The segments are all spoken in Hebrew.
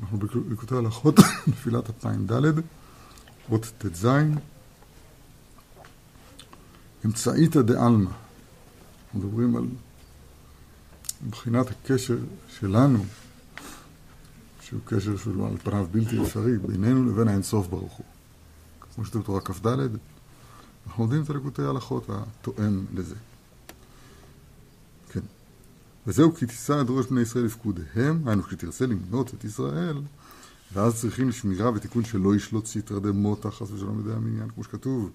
אנחנו בליקוטי הלכות, נפילת אפיים ד', אות ט"ז, אמצעיתא דעלמא. מדברים על מבחינת הקשר שלנו, שהוא קשר שהוא על פניו בלתי אפשרי, בינינו לבין האינסוף ברוך הוא. כמו שכתוב בתורה כ"ד, אנחנו לומדים את הליקוטי ההלכות התואם לזה. וזהו כי תישא ראש בני ישראל לפקודיהם, היינו כשתרצה למנות את ישראל, ואז צריכים שמירה ותיקון שלא ישלוט סיטרא דמותא חס ושלום בידי המניין, כמו שכתוב,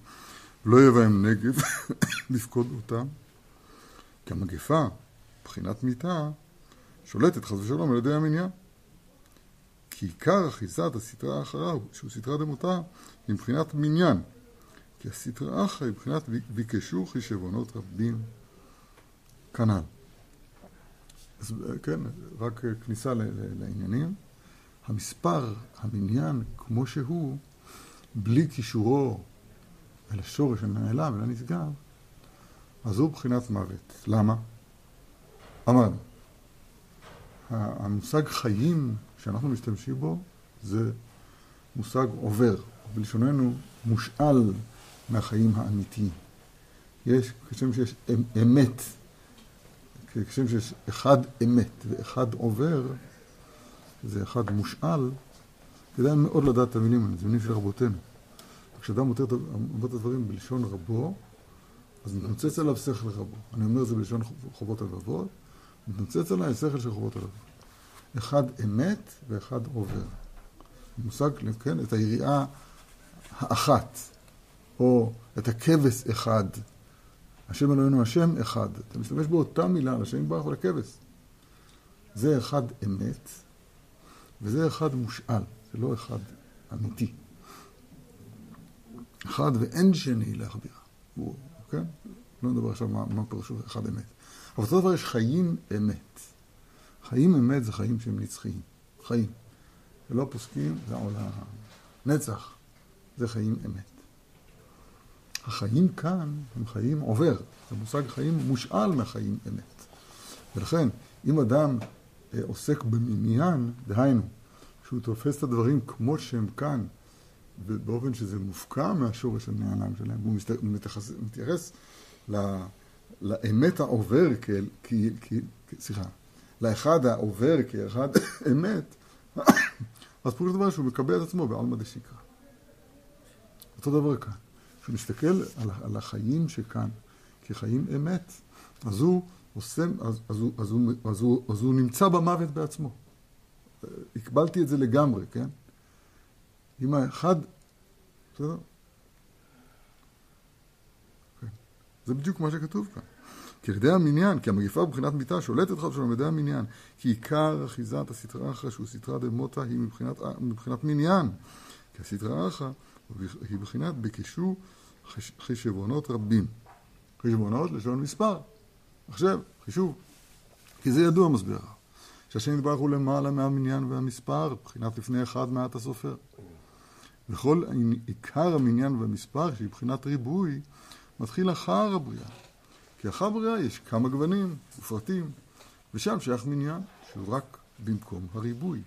לא יהיה בהם נגב לפקוד אותם. כי המגפה, מבחינת מיתה, שולטת חס ושלום על ידי המניין. כי עיקר אחיזת הסטרה האחריו, שהוא סטרה דמותא, היא מבחינת מניין. כי הסטרה אחרא היא מבחינת ביקשו חישבונות רבים כנ"ל. אז כן, רק כניסה לעניינים. המספר, המניין, כמו שהוא, בלי קישורו אל השורש הנעלם ולנשגב, אז הוא בחינת מוות. למה? אמרנו, המושג חיים שאנחנו משתמשים בו זה מושג עובר, בלשוננו מושאל מהחיים האמיתיים. יש, כשם שיש אמ, כשם שיש אחד אמת ואחד עובר, זה אחד מושאל, כדאי מאוד לדעת את המילים האלה, זה מילים של רבותינו. כשאדם אומר את הדברים בלשון רבו, אז מתנוצץ עליו שכל רבו. אני אומר את זה בלשון חובות הלבבות, מתנוצץ עליי שכל של חובות הלבבות. אחד אמת ואחד עובר. מושג, כן, את היריעה האחת, או את הכבש אחד. השם אלוהינו השם אחד. אתה משתמש באותה מילה לשם יתברך ולכבש. זה אחד אמת, וזה אחד מושאל, זה לא אחד אמיתי. אחד ואין שני להחביר. כן? לא נדבר עכשיו מה, מה פירושו אחד אמת. אבל אותו דבר יש חיים אמת. חיים אמת זה חיים שהם נצחיים. חיים. זה לא פוסקים, זה העולם. נצח זה חיים אמת. החיים כאן הם חיים עובר. זה מושג חיים מושאל מהחיים אמת. ולכן, אם אדם אה, עוסק במניין, דהיינו, שהוא תופס את הדברים כמו שהם כאן, ובאופן שזה מופקע מהשורש הנעלם שלהם, הוא מתייחס, מתייחס לאמת העובר כאל, סליחה, לאחד העובר כאחד אמת, אז פירוש דבר שהוא מקבל את עצמו בעלמא דשיקרא. אותו דבר כאן. כשהוא מסתכל על, על החיים שכאן כחיים אמת, אז הוא עושה, אז, אז, הוא, אז, הוא, אז, הוא, אז הוא נמצא במוות בעצמו. הקבלתי את זה לגמרי, כן? אם האחד, בסדר? כן. זה בדיוק מה שכתוב כאן. ידי המניין, כי המגיפה מבחינת מיתה שולטת לך שלום ידי המניין. כי עיקר אחיזת הסטרא אחרא שהוא סטרא דמותא היא מבחינת, מבחינת מניין. כי הסטרא אחרא היא מבחינת ביקשו חשבונות רבים. חשבונות לשון מספר. עכשיו, חישוב. כי זה ידוע מסביר. שהשם יתברך הוא למעלה מהמניין והמספר, מבחינת לפני אחד מעט הסופר. וכל עיקר המניין והמספר, שהיא מבחינת ריבוי, מתחיל אחר הבריאה. כי אחר הבריאה יש כמה גוונים ופרטים, ושם שייך מניין, שהוא רק במקום הריבוי.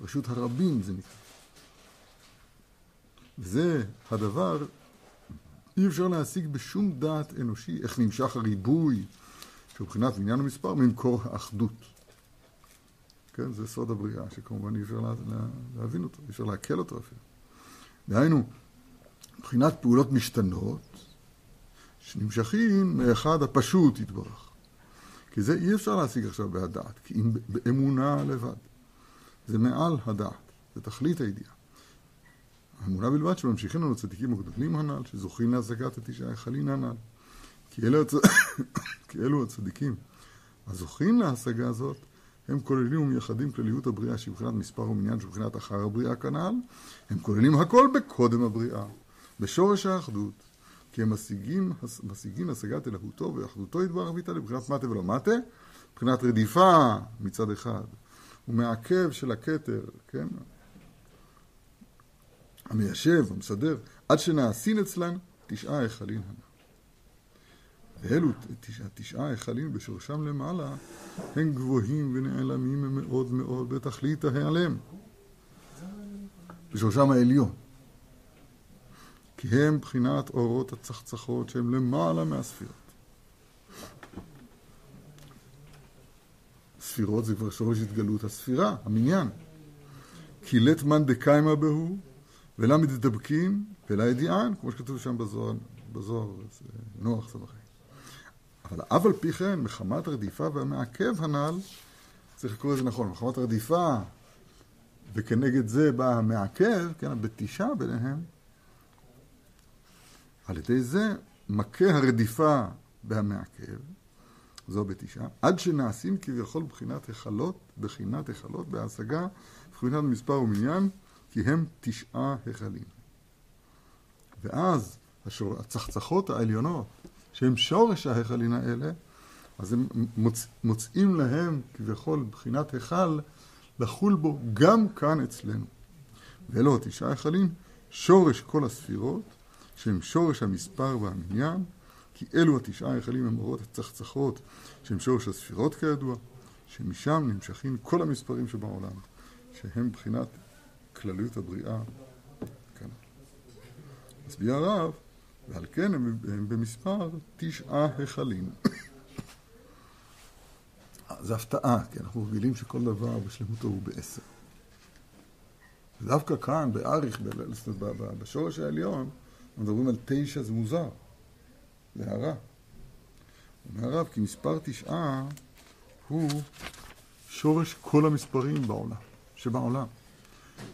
רשות הרבים זה נקרא. וזה הדבר, אי אפשר להשיג בשום דעת אנושי איך נמשך הריבוי, שהוא מבחינת מניין ומספר, ממקור האחדות. כן, זה סוד הבריאה, שכמובן אי אפשר לה, לה, להבין אותו, אי אפשר לעכל אותו אפילו. דהיינו, מבחינת פעולות משתנות, שנמשכים מאחד הפשוט יתברך. כי זה אי אפשר להשיג עכשיו בהדעת, כי אם באמונה לבד. זה מעל הדעת, זה תכלית הידיעה. האמונה בלבד שממשיכים לנו צדיקים הגדולים הנ"ל, שזוכים להשגת התשעה היכלים הנ"ל. כי אלו, הצ... כי אלו הצדיקים הזוכים להשגה הזאת, הם כוללים ומייחדים כלליות הבריאה שהיא מבחינת מספר ומניין שמבחינת אחר הבריאה כנ"ל, הם כוללים הכל בקודם הבריאה, בשורש האחדות, כי הם משיגים, משיגים השגת אלוהותו ואחדותו יתברך ויתה לבחינת מטה ולא מטה, מבחינת רדיפה מצד אחד, ומעכב של הכתר, כן? המיישב, המסדר, עד שנעשין אצלן תשעה היכלים הנ"ל. ואלו תשעה היכלים בשורשם למעלה הם גבוהים ונעלמים מאוד מאוד בתכלית ההיעלם. בשורשם העליון. כי הם בחינת אורות הצחצחות שהם למעלה מהספירות. ספירות זה כבר שורש התגלות הספירה, המניין. כי לית מאן דקיימא בהו, ולא מתדבקים, ולא ידיען, כמו שכתוב שם בזוהר, בזוהר נוח סבחי. אבל אף על פי כן, מחמת הרדיפה והמעכב הנ"ל, צריך לקרוא לזה נכון, מחמת הרדיפה, וכנגד זה בא המעכב, כן, הבתישה ביניהם, על ידי זה מכה הרדיפה והמעכב, זו הבתישה, עד שנעשים כביכול בחינת היכלות, בחינת היכלות בהשגה, בחינת מספר ומניין, כי הם תשעה היכלים. ואז השור, הצחצחות העליונות, שהם שורש ההיכלים האלה, אז הם מוצ, מוצאים להם כביכול בחינת היכל לחול בו גם כאן אצלנו. ואלו התשעה היכלים, שורש כל הספירות, שהם שורש המספר והמניין, כי אלו התשעה היכלים הם אורות הצחצחות, שהם שורש הספירות כידוע, שמשם נמשכים כל המספרים שבעולם, שהם בחינת כלליות הבריאה כאן. מסביר הרב, ועל כן הם, הם במספר תשעה היכלים. זה הפתעה, כי אנחנו רגילים שכל דבר בשלמותו הוא בעשר. דווקא כאן, באריך, בשורש העליון, מדברים על תשע, זה מוזר. זה הערה. אומר הרב, כי מספר תשעה הוא שורש כל המספרים בעולם, שבעולם.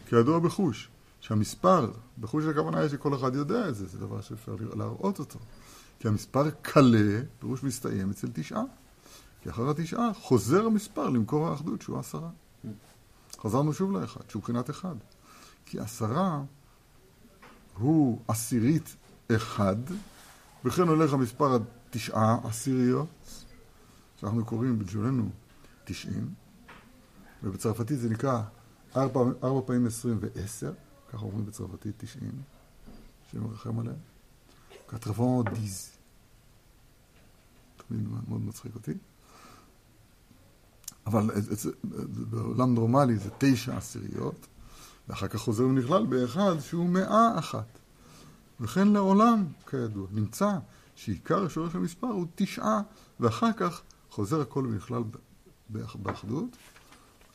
כידוע בחוש, שהמספר, בחוש הכוונה היא שכל אחד יודע את זה, זה דבר שאפשר להראות אותו. כי המספר קלה, פירוש מסתיים אצל תשעה. כי אחר התשעה חוזר המספר למקור האחדות שהוא עשרה. חזרנו שוב לאחד, שהוא מבחינת אחד. כי עשרה הוא עשירית אחד, וכן הולך המספר התשעה עשיריות, שאנחנו קוראים בלשוננו תשעים, ובצרפתית זה נקרא ארבע, ארבע פעמים עשרים ועשר, ככה אומרים בצרפתית תשעים, שמרחם עליהם. קטרבון דיז. תמיד מאוד מצחיק אותי. אבל בעולם נורמלי זה תשע עשיריות, ואחר כך חוזר ונכלל באחד שהוא מאה אחת. וכן לעולם, כידוע, נמצא שעיקר שורש המספר הוא תשעה, ואחר כך חוזר הכל ונכלל באחדות.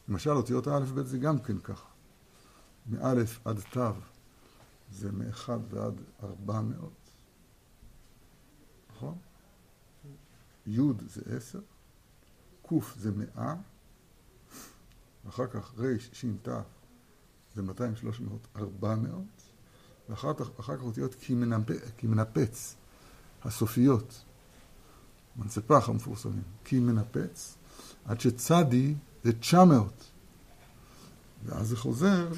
למשל, אותיות ב' זה גם כן ככה. מאלף עד תו זה מאחד ועד ארבע מאות, נכון? י' זה עשר, ק' זה מאה, אחר כך ר', ש', ת' זה 200, 300, 400, ואחר כך אותיות כי מנפץ, הסופיות, מנצפח המפורסמים, כי מנפץ, עד שצדי זה 900, ואז זה חוזר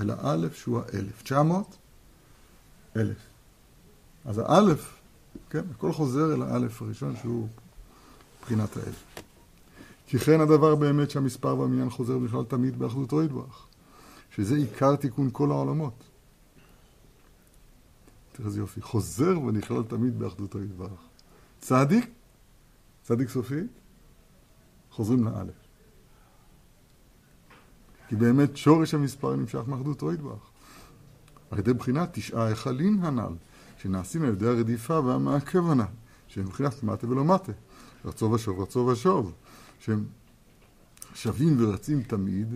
אל האלף שהוא האלף. 900, אלף. אז האלף, כן, הכל חוזר אל האלף הראשון שהוא מבחינת האלף. כי כן הדבר באמת שהמספר והמניין חוזר בכלל תמיד באחדותו יתברך. שזה עיקר תיקון כל העולמות. תראה איזה יופי, חוזר ונכלל תמיד באחדותו יתברך. צדיק, צדיק סופי, חוזרים לאלף. כי באמת שורש המספר נמשך מאחדותו יתברך. על ידי בחינת תשעה היכלים הנ"ל, שנעשים על ידי הרדיפה והמעכב הנ"ל, שהם מבחינת מטה ולא מטה, רצו ושוב רצו ושוב, שהם שווים ורצים תמיד,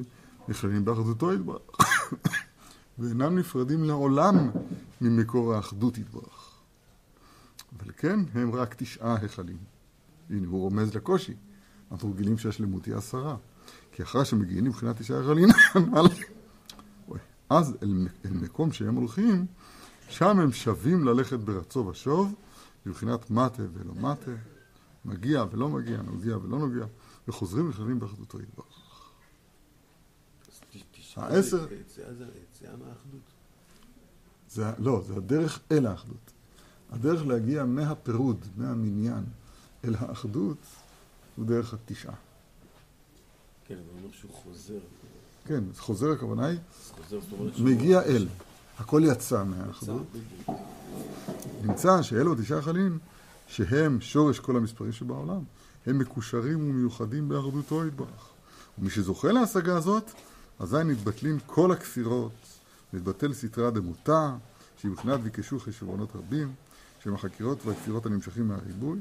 נכללים באחדותו יתברך, ואינם נפרדים לעולם ממקור האחדות יתברך. אבל כן, הם רק תשעה היכלים. הנה, הוא רומז לקושי. אנחנו רגילים שהשלמות היא עשרה. כי אחרי שמגיעים מבחינת תשעה היכלים, אז אל, אל מקום שהם הולכים, שם הם שווים ללכת ברצו ושוב, מבחינת מטה ולא מטה, מגיע ולא מגיע, נוגע ולא נוגע, וחוזרים וחזרים באחדותו יתברך. העשר... זה, לא, זה הדרך אל האחדות. הדרך להגיע מהפירוד, מהמניין, אל האחדות, הוא דרך התשעה. כן, הוא אומר שהוא חוזר. כן, חוזר הכוונה היא, מגיע אל. הכל יצא מהאחדות. נמצא שאלו תשעה חלים, שהם שורש כל המספרים שבעולם, הם מקושרים ומיוחדים באחדותו יתברך. ומי שזוכה להשגה הזאת, אזי נתבטלים כל הכפירות מתבטל סתרא דמותא, שהיא מבחינת ביקשו חשבונות רבים, שהם החקירות והכפירות הנמשכים מהריבוי,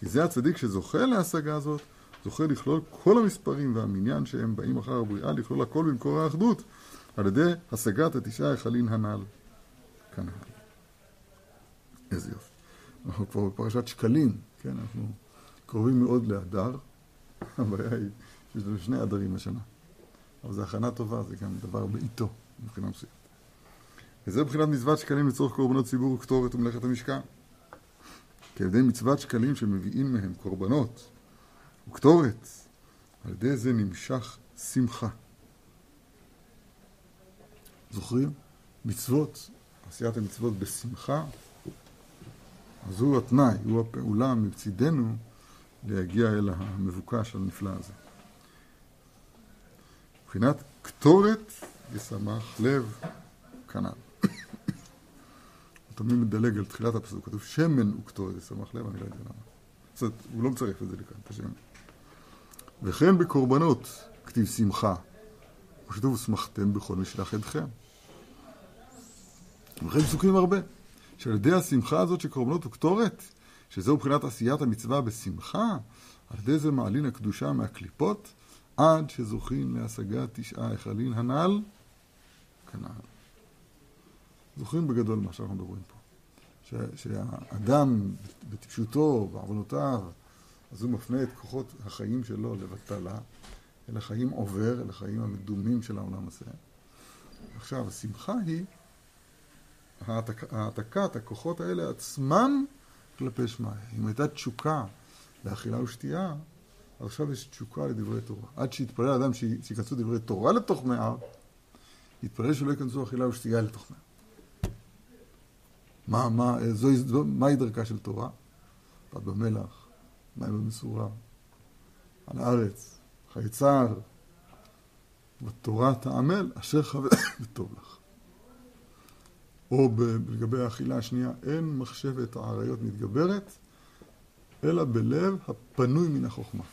כי זה הצדיק שזוכה להשגה הזאת, זוכה לכלול כל המספרים והמניין שהם באים אחר הבריאה, לכלול הכל במקור האחדות, על ידי השגת התשעה היכלין הנ"ל. כנ"ל. איזה יופי. אנחנו כבר בפרשת שקלים, כן, אנחנו קרובים מאוד לאדר. הבעיה היא שיש לנו שני אדרים השנה. אבל זו הכנה טובה, זה גם דבר בעיתו, מבחינה מסוימת. וזה מבחינת מצוות שקלים לצורך קורבנות ציבור וקטורת ומלאכת המשכן. כי על ידי מצוות שקלים שמביאים מהם קורבנות וקטורת, על ידי זה נמשך שמחה. זוכרים? מצוות, עשיית המצוות בשמחה, אז הוא התנאי, הוא הפעולה מצידנו להגיע אל המבוקש הנפלא הזה. מבחינת קטורת ישמח לב כנ"ל. הוא תמיד מדלג על תחילת הפסוק, כתוב שמן וקטורת ישמח לב, אני לא יודע למה. זאת אומרת, הוא לא מצרף את זה לכאן, את השמן. וכן בקורבנות כתיב שמחה, וכתוב ושמחתם בכל משלח ידכם. וכן פסוקים הרבה, שעל ידי השמחה הזאת של קורבנות וקטורת, שזהו מבחינת עשיית המצווה בשמחה, על ידי זה מעלין הקדושה מהקליפות, עד שזוכים להשגת תשעה היכלין הנ"ל, כנ"ל. זוכרים בגדול מה שאנחנו מדברים פה. שהאדם בטיפשותו, בעוונותיו, אז הוא מפנה את כוחות החיים שלו לבטלה, אל החיים עובר, אל החיים המדומים של העולם הזה. עכשיו, השמחה היא העתק, העתקת הכוחות האלה עצמם כלפי שמיא. אם הייתה תשוקה לאכילה ושתייה, עכשיו יש תשוקה לדברי תורה. עד שיתפלל אדם שייכנסו דברי תורה לתוך מאה, יתפלל שלא ייכנסו אכילה ושתייה לתוך מאה. מה, מה, זו, זו, מהי דרכה של תורה? פת במלח, מים במשורה, על הארץ, חיי צער, בתורה תעמל, אשר חבר וטוב לך. או לגבי האכילה השנייה, אין מחשבת העריות מתגברת, אלא בלב הפנוי מן החוכמה.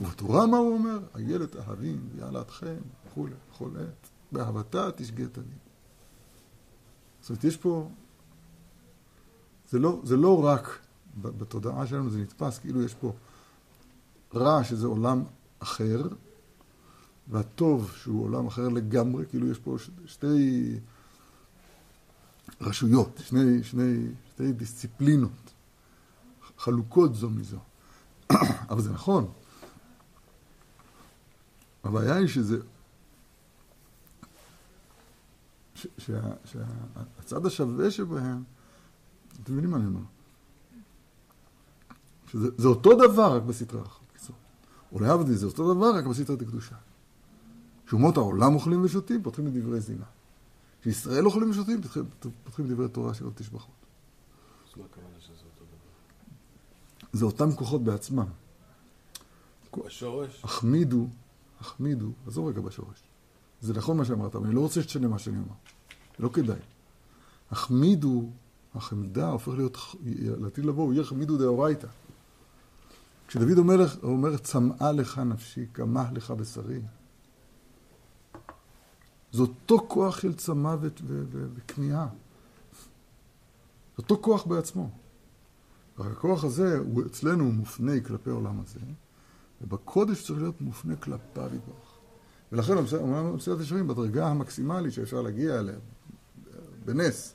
ובתורה מה הוא אומר? איילת אהבים ויעלתכם וכולי, בכל עת, באהבתה תשגה לי. זאת אומרת, יש פה... זה לא, זה לא רק בתודעה שלנו, זה נתפס כאילו יש פה רע שזה עולם אחר, והטוב שהוא עולם אחר לגמרי, כאילו יש פה שתי רשויות, שני, שני, שתי דיסציפלינות חלוקות זו מזו. אבל זה נכון. הבעיה היא שזה... שהצד השווה שבהם, אתם מבינים מה אני אומר? שזה אותו דבר רק בסטרה אחת. אולי עבדי זה אותו דבר רק בסטרת הקדושה. שאומות העולם אוכלים ושותים, פותחים את דברי זינה. כשישראל אוכלים ושותים, פותחים דברי תורה של עוד תשבחות. אז מה הכוונה שזה אותו דבר? זה אותם כוחות בעצמם. השורש? החמידו, החמידו, עזוב רגע בשורש. זה נכון מה שאמרת, אבל אני לא רוצה שתשנה מה שאני אומר. לא כדאי. החמידו, החמדה הופך להיות, לעתיד לבוא, הוא יהיה חמידו דאורייתא. כשדוד אומר, אומר צמאה לך נפשי, כמה לך בשרי. זה אותו כוח של צמא וכמיהה. זה אותו כוח בעצמו. הכוח הזה, הוא אצלנו מופנה כלפי העולם הזה, ובקודש צריך להיות מופנה כלפיו יתברך. ולכן אומנם מסילת ישרים בדרגה המקסימלית שאפשר להגיע אליה, בנס,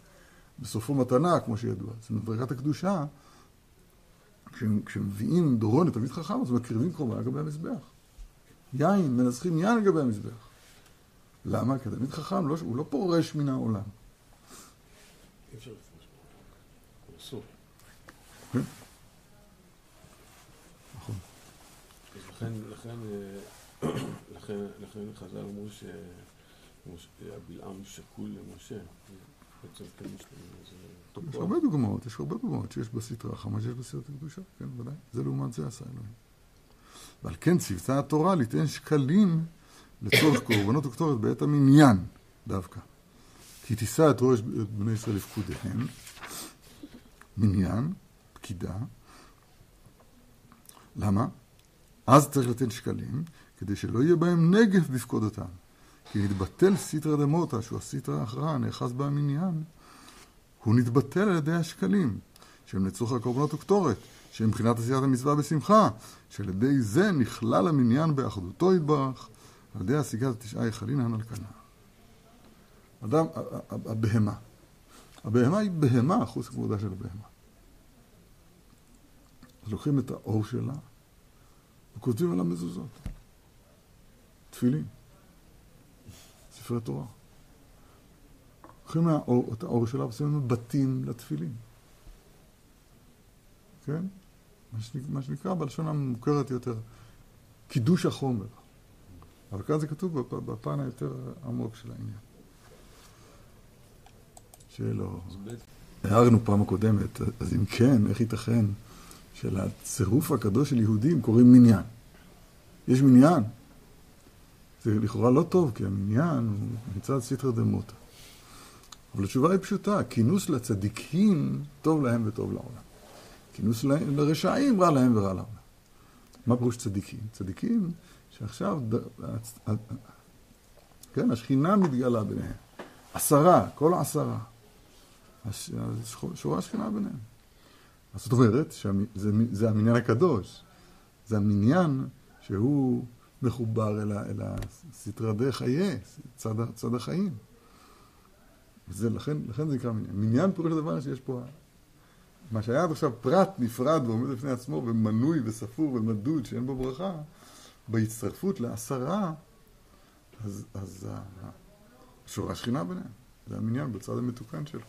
בסופו מתנה, כמו שידוע. אומרת, בדרגת הקדושה, כשמביאים דורון לתלמיד חכם, אז מקריבים קרובה על גבי המזבח. יין, מנסחים יין על גבי המזבח. למה? כי תלמיד חכם, לא, הוא לא פורש מן העולם. כן? נכון. לכן, אה, לכן, לכן חז"ל אמרו שהבלעם שקול למשה. יש הרבה דוגמאות, יש הרבה דוגמאות שיש בסטרה חמה שיש בסרט הקדושה, כן, ודאי. זה לעומת זה עשה אלוהים. ועל כן ציוותה התורה ליתן שקלים לצורך קורבנות וקטורת בעת המניין דווקא. כי תישא את ראש בני ישראל לפקודיהם, מניין, פקידה. למה? אז צריך לתת שקלים, כדי שלא יהיה בהם נגף בפקודתם. כי נתבטל סיטרא דמותא, שהוא הסיטרא האחרא, נאחז בה המניין, הוא נתבטל על ידי השקלים, שהם לצורך הקורבנות וקטורת, שהם מבחינת עשיית המצווה בשמחה, שעל ידי זה נכלל המניין באחדותו יתברך, על ידי השגת התשעה היכלין הנלקנה. אדם, הבהמה. הבהמה היא בהמה, אחוז כבודה של הבהמה. אז לוקחים את האור שלה וכותבים על המזוזות. תפילין, ספרי תורה. לוקחים מהאור, את האור שלה ועושים בתים לתפילין. כן? מה שנקרא, מה שנקרא בלשון המוכרת יותר, קידוש החומר. אבל כאן זה כתוב בפן היותר עמוק של העניין. שלא... הערנו פעם הקודמת, אז אם כן, איך ייתכן שלצירוף הקדוש של יהודים קוראים מניין? יש מניין. זה לכאורה לא טוב, כי המניין הוא מצד סתרא דמותא. אבל התשובה היא פשוטה, כינוס לצדיקים טוב להם וטוב לעולם. כינוס לרשעים רע להם ורע לעולם. מה פירוש צדיקים? צדיקים שעכשיו, כן, השכינה מתגלה ביניהם. עשרה, כל העשרה. שורה השכינה ביניהם. אז זאת אומרת, שזה המניין הקדוש. זה המניין שהוא מחובר אל, אל הסטרא חיי, צד, צד החיים. וזה, לכן, לכן זה נקרא מניין. מניין פירוש הדבר שיש פה, מה שהיה עד עכשיו פרט נפרד ועומד בפני עצמו ומנוי וספור ומדוד שאין בו ברכה, בהצטרפות לעשרה, אז, אז השורה שכינה ביניהם. זה המניין בצד המתוקן שלו.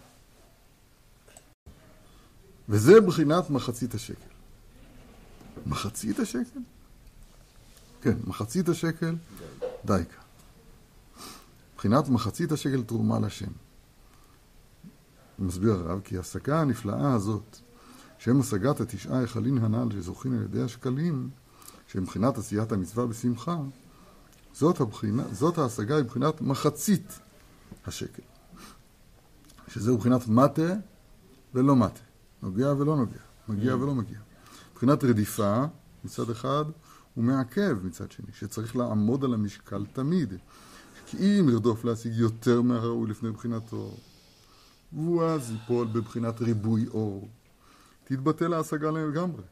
וזה בחינת מחצית השקל. מחצית השקל? כן, מחצית השקל, דייקה. מבחינת מחצית השקל תרומה לשם. מסביר הרב, כי ההשגה הנפלאה הזאת, שהם השגת התשעה היכלין הנ"ל שזוכים על ידי השקלים, שהם מבחינת עשיית המצווה בשמחה, זאת, הבחינה, זאת ההשגה היא מבחינת מחצית השקל. שזהו מבחינת מטה ולא מטה. נוגע ולא נוגע, מגיע ולא מגיע. מבחינת רדיפה, מצד אחד, הוא מעכב מצד שני, שצריך לעמוד על המשקל תמיד. כי אם ירדוף להשיג יותר מהראוי לפני בחינתו, והוא אז ייפול בבחינת ריבוי אור, תתבטל ההשגה לגמרי.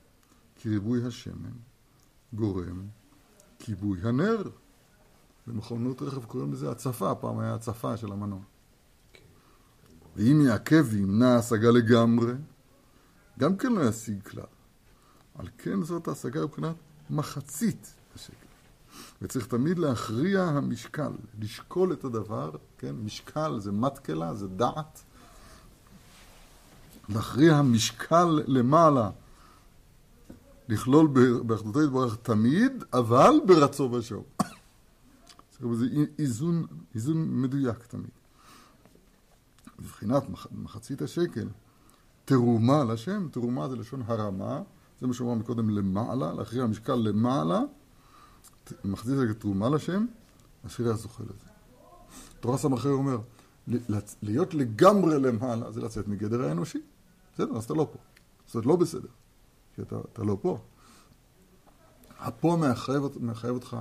כי ריבוי השמן גורם כיבוי הנר. במכונות רכב קוראים לזה הצפה, פעם היה הצפה של המנוע. ואם יעכב וימנע השגה לגמרי, גם כן לא ישיג כלל. על כן זאת ההשגה מבחינת מחצית השקל. וצריך תמיד להכריע המשקל, לשקול את הדבר, כן? משקל זה מתקלה, זה דעת. להכריע המשקל למעלה, לכלול באחדותו יתברך תמיד, אבל ברצו ושוב. זה איזון, איזון מדויק תמיד. מבחינת מחצית השקל, תרומה לשם, תרומה זה לשון הרמה, זה מה שאמרנו מקודם למעלה, להכריע המשקל למעלה, מחזיק את תרומה לשם, אשר היה זוכה לזה. תורה סמכר אומר, להיות לגמרי למעלה זה לצאת מגדר האנושי. בסדר, אז אתה לא פה. זאת לא בסדר, כי אתה, אתה לא פה. הפה מחייב, מחייב אותך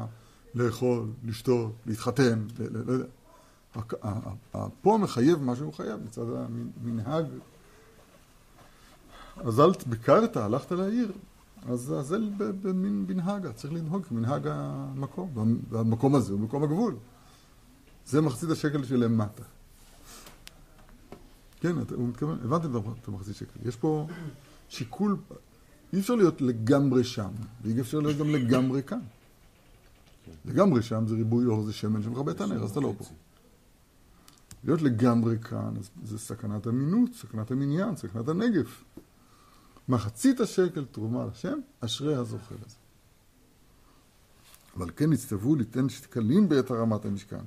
לאכול, לשתות, להתחתן, לא יודע. הפה מחייב מה שהוא חייב מצד המנהג אז אל ביקרת, הלכת לעיר, אז זה במין מנהגה, צריך לנהוג כמנהג המקום, והמקום הזה הוא מקום הגבול. זה מחצית השקל שלמטה. כן, הוא מתכוון, הבנתם את המחצית שקל. יש פה שיקול, אי אפשר להיות לגמרי שם, ואי אפשר להיות גם לגמרי כאן. לגמרי שם זה ריבוי אור, זה שמן שמכבה את הנר, אז אתה לא פה. להיות לגמרי כאן, זה סכנת אמינות, סכנת המניין, סכנת הנגף. מחצית השקל תרומה לשם, אשרי הזוכה לזה. אבל כן נצטוו ליתן שקלים בעת הרמת המשכן.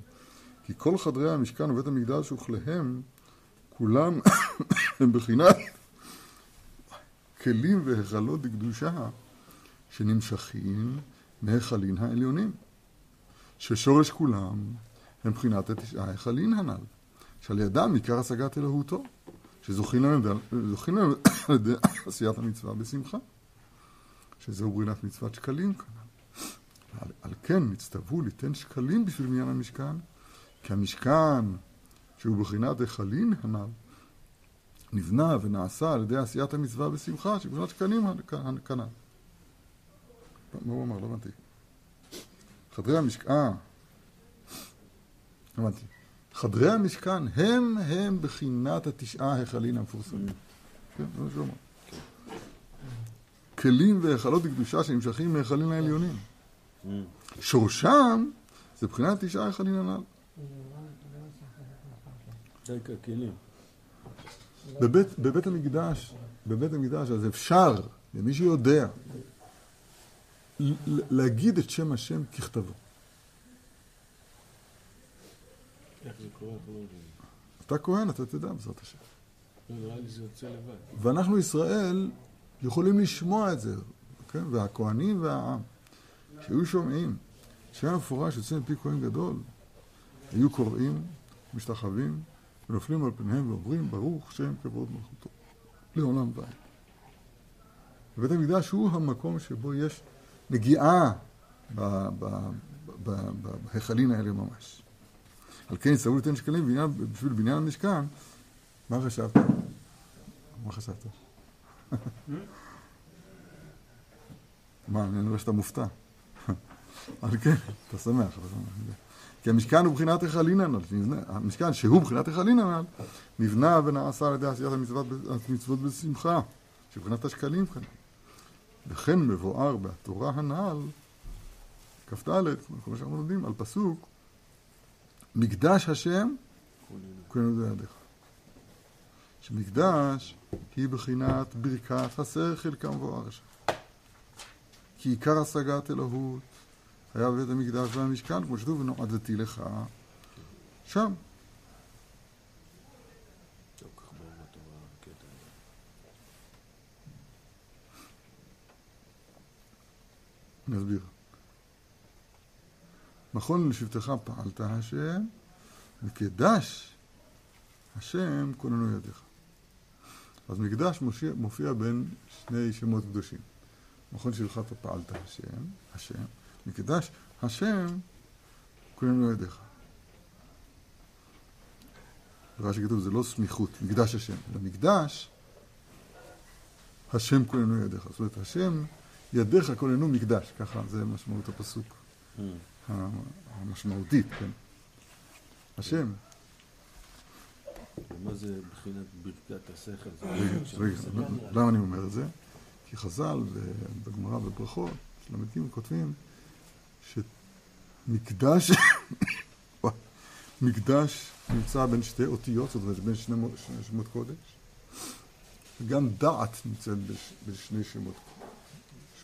כי כל חדרי המשכן ובית המקדש וכליהם, כולם הם בחינת כלים והיכלות דקדושה שנמשכים מהיכלין העליונים, ששורש כולם הם בחינת התשעה היכלין הנ"ל, שעל ידם עיקר השגת אלוהותו. שזוכים על ידי עשיית המצווה בשמחה, שזהו ברינת מצוות שקלים כאן. על, כן נצטוו ליתן שקלים בשביל מניין המשכן, כי המשכן, שהוא בחינת היכלין הנ"ל, נבנה ונעשה על ידי עשיית המצווה בשמחה, שבחינת שקנים כנ"ל. מה הוא אמר? לא הבנתי. חדרי המשכן, הבנתי. חדרי המשכן הם הם בחינת התשעה היכלין המפורסמים. כן, זה מה שהוא אמר. כלים והיכלות קדושה שנמשכים מהיכלים העליונים. שורשם זה בחינת תשעה היכלים הנ"ל. בבית, בבית המקדש, בבית המקדש, אז אפשר, למי שיודע, להגיד את שם השם ככתבו. איך זה קורה? אנחנו לא. אתה כהן, אתה תדע בעזרת השם. לא. ואנחנו ישראל יכולים לשמוע את זה, כן? והכהנים והעם, שהיו שומעים שהיה מפורש יוצא מפי כהן גדול, היו קוראים, משתחווים, ונופלים על פניהם ואומרים, ברוך שם כבוד מלכותו, לעולם ועד. ובית המקדש הוא המקום שבו יש נגיעה בהיכלים האלה ממש. על כן יצטרכו ליתן שקלים בשביל בניין המשכן, מה חשבת? מה חשבת? מה, אני רואה שאתה מופתע. אבל כן, אתה שמח. שמח. כי המשכן הוא בחינת היכלין הנ"ל, המשכן שהוא בחינת היכלין הנ"ל, נבנה ונעשה על ידי עשיית המצוות, המצוות בשמחה, שבחינת השקלים כאן. וכן מבואר בתורה הנ"ל, כ"ד, כמו שאנחנו לומדים, על פסוק, מקדש השם, כהנו זה ידיך. שמקדש היא בחינת ברכת השכל כמבואר שם. כי עיקר השגת אלוהות היה בבית המקדש והמשכן, כמו שכתוב, ונועדתי לך שם. לא כל כך ברור בתורה, הקטע הזה. אני אסביר. מכון לשבטך פעלת השם, מקדש השם כוננו ידיך. אז מקדש מופיע, מופיע בין שני שמות קדושים. מכון שלך פעלת השם, השם, מקדש השם כוננו ידיך. רש"י כתוב, זה לא סמיכות, מקדש השם, אלא מקדש השם כוננו ידיך. זאת אומרת, השם, ידיך כוננו מקדש, ככה זה משמעות הפסוק. המשמעותית, כן. השם. ומה זה מבחינת ברכת השכל? רגע? למה אני אומר את זה? כי חז"ל בגמרא בברכות, של המתים כותבים שמקדש, מקדש נמצא בין שתי אותיות, זאת אומרת בין שני מו- שני שמות קודש, וגם דעת נמצאת בש- בשני שמות,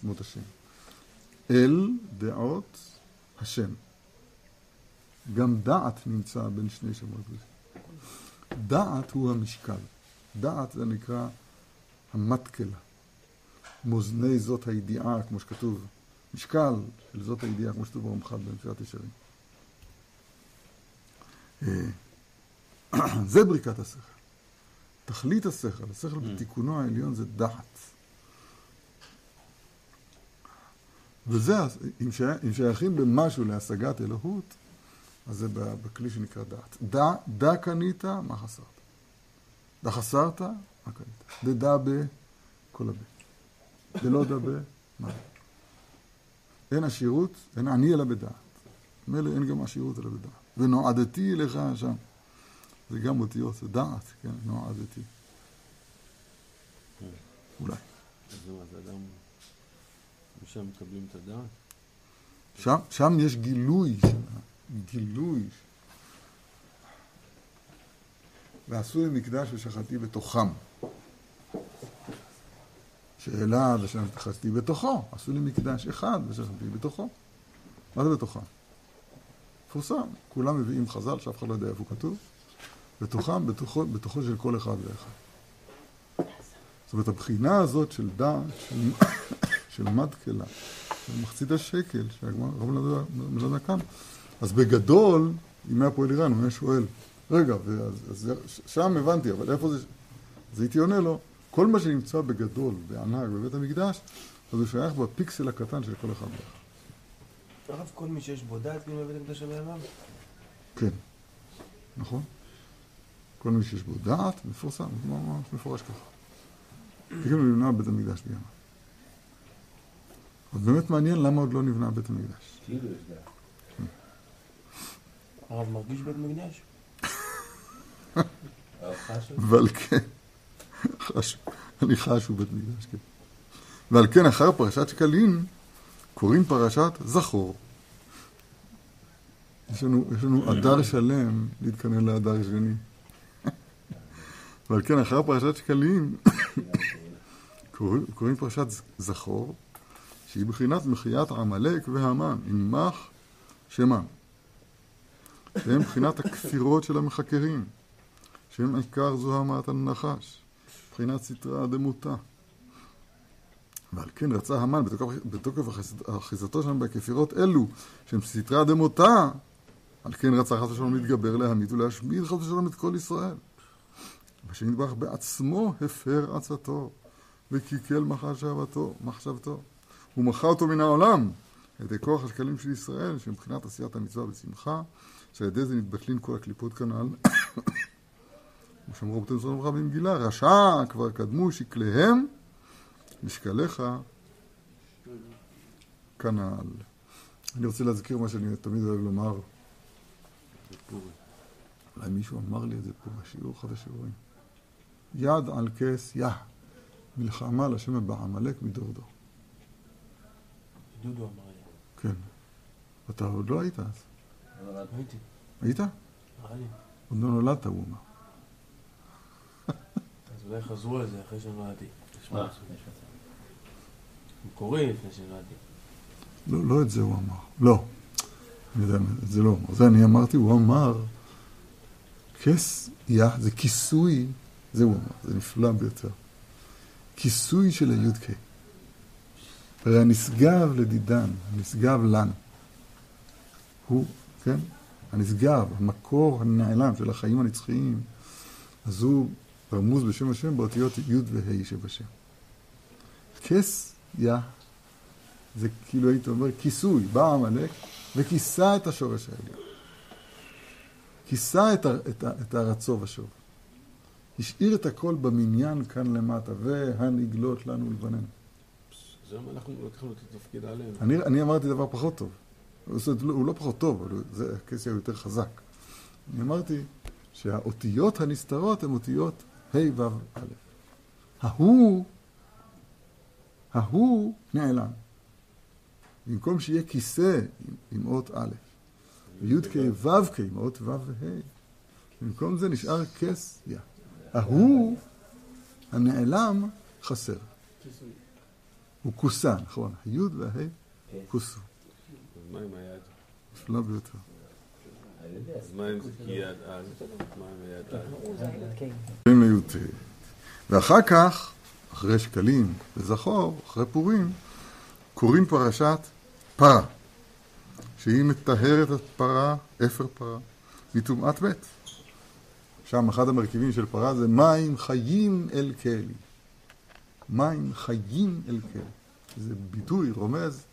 שמות השם. אל, דעות, השם. גם דעת נמצא בין שני שמות. דעת הוא המשקל. דעת זה נקרא המטקלה. מאזני זאת הידיעה, כמו שכתוב, משקל של זאת הידיעה, כמו שכתוב ברמח"ל במציאת ישרים. אה, זה ברכת השכל. תכלית השכל, השכל בתיקונו העליון זה דעת. וזה, אם, שי, אם שייכים במשהו להשגת אלוהות, אז זה בכלי שנקרא דעת. דע, דע קנית, מה חסרת? דע חסרת, מה קנית? דדע ב, כל הבית. דלא דע ב, מה? אין עשירות, אין עני אלא בדעת. מילא אין גם עשירות אלא בדעת. ונועדתי לך שם. זה גם אותיות, זה דעת, כן, נועדתי. אולי. משם מקבלים את הדעת? שם, שם יש גילוי, גילוי. ועשו לי מקדש ושחטתי בתוכם. שאלה ושחטתי בתוכו. עשו לי מקדש אחד ושחטתי בתוכו. מה זה בתוכם? מפורסם. כולם מביאים חז"ל שאף אחד לא יודע איפה הוא כתוב. בתוכם, בתוכו, בתוכו של כל אחד ואחד. זאת אומרת, הבחינה הזאת של דעת, של, של מדקלה, של מחצית השקל, שהגמרא מלמד כאן, אז בגדול, אם היה פועל איראן, הוא היה שואל, רגע, ואז, אז שם הבנתי, אבל איפה זה... אז הייתי עונה לו, כל מה שנמצא בגדול, בענק, בבית המקדש, אז הוא שייך בפיקסל הקטן של כל אחד ואחד. הרב, כל מי שיש בו דעת, כאילו בבית המקדש הבעליו? כן. נכון? כל מי שיש בו דעת, מפורסם, ממש מפורש ככה. כאילו נבנה בית המקדש בימיו. אז באמת מעניין למה עוד לא נבנה בית המקדש. כאילו. הרב מרגיש בית מקדש? ועל כן, אני חש הוא בית מקדש, כן. ועל כן אחר פרשת שקלים קוראים פרשת זכור. יש לנו, יש לנו אדר שלם להתכנן לאדר שני. ועל כן אחר פרשת שקלים קוראים פרשת זכור, שהיא בחינת מחיית עמלק והמן, עמך שמה. שהם בחינת הכפירות של המחקרים, שהם עיקר זוהמת הנחש, בחינת סטרא דמותה. ועל כן רצה המן בתוקף, בתוקף אחיז- אחיזתו שם בכפירות אלו, שהם סטרא דמותה, על כן רצה חס ושלום להתגבר, להמית ולהשמיד חס ושלום את כל ישראל. ושם ידבח בעצמו הפר עצתו, וקלקל מחשבתו, מחשבתו. הוא מחה אותו מן העולם, על ידי כוח השקלים של ישראל, שמבחינת עשיית המצווה בשמחה, שעל ידי זה נתבטלים כל הקליפות כנ"ל. כמו שאמרו רבותינו זכרונם לברכה במגילה, רשע כבר קדמו שקליהם, משקליך כנ"ל. אני רוצה להזכיר מה שאני תמיד אוהב לומר. אולי מישהו אמר לי את זה פה בשיעור, אחד השיעורים. יד על כס יה, מלחמה לשם בעמלק מדור דור. דודו אמר לי. כן. אתה עוד לא היית אז. לא. הייתי, היית? נראה לי. עוד לא נולדת, הוא אמר. אז אולי חזרו על זה אחרי שנולדתי. מה? נשמע מקורי לפני שנולדתי. לא, לא את זה הוא אמר. לא. אני יודע, את זה לא אמר. זה אני אמרתי, הוא אמר, כס יה, זה כיסוי, זה הוא אמר, זה נפלא ביותר. כיסוי של הי"ק. הרי הנשגב לדידן, הנשגב לנו, הוא, כן, הנשגב, המקור הנעלם של החיים הנצחיים, אז הוא רמוז בשם השם באותיות י' וה' שבשם. כס יה זה כאילו היית אומר כיסוי, בא עמלק וכיסה את השורש העליון. כיסה את, את, את הרצו ושוב. השאיר את הכל במניין כאן למטה, והנגלות לנו לבננו. זה מה אנחנו לקחנו את התפקיד עלינו. אני, אני אמרתי דבר פחות טוב. זאת לא- הוא לא פחות טוב, אבל זה, הכסי הוא יותר חזק. אני אמרתי שהאותיות הנסתרות הן אותיות ה' ו' א'. ההוא, ההוא נעלם. במקום שיהיה כיסא עם, עם אות א', וי"ק ו"ק עם אות ו' וה', במקום זה נשאר כס יה. ההוא, הנעלם, חסר. הוא כוסה, נכון. הי' והה כוסו. אז מה עם היד? נפלא ביותר. אז מה אם זה כיד על? מה עם היד על? לי"ט. ואחר כך, אחרי שקלים וזכור, אחרי פורים, קוראים פרשת פרה, שהיא מטהרת את פרה, אפר פרה, מטומאת מת. שם אחד המרכיבים של פרה זה מים חיים אל כלי. מים חיים אל כלי. זה ביטוי, רומז,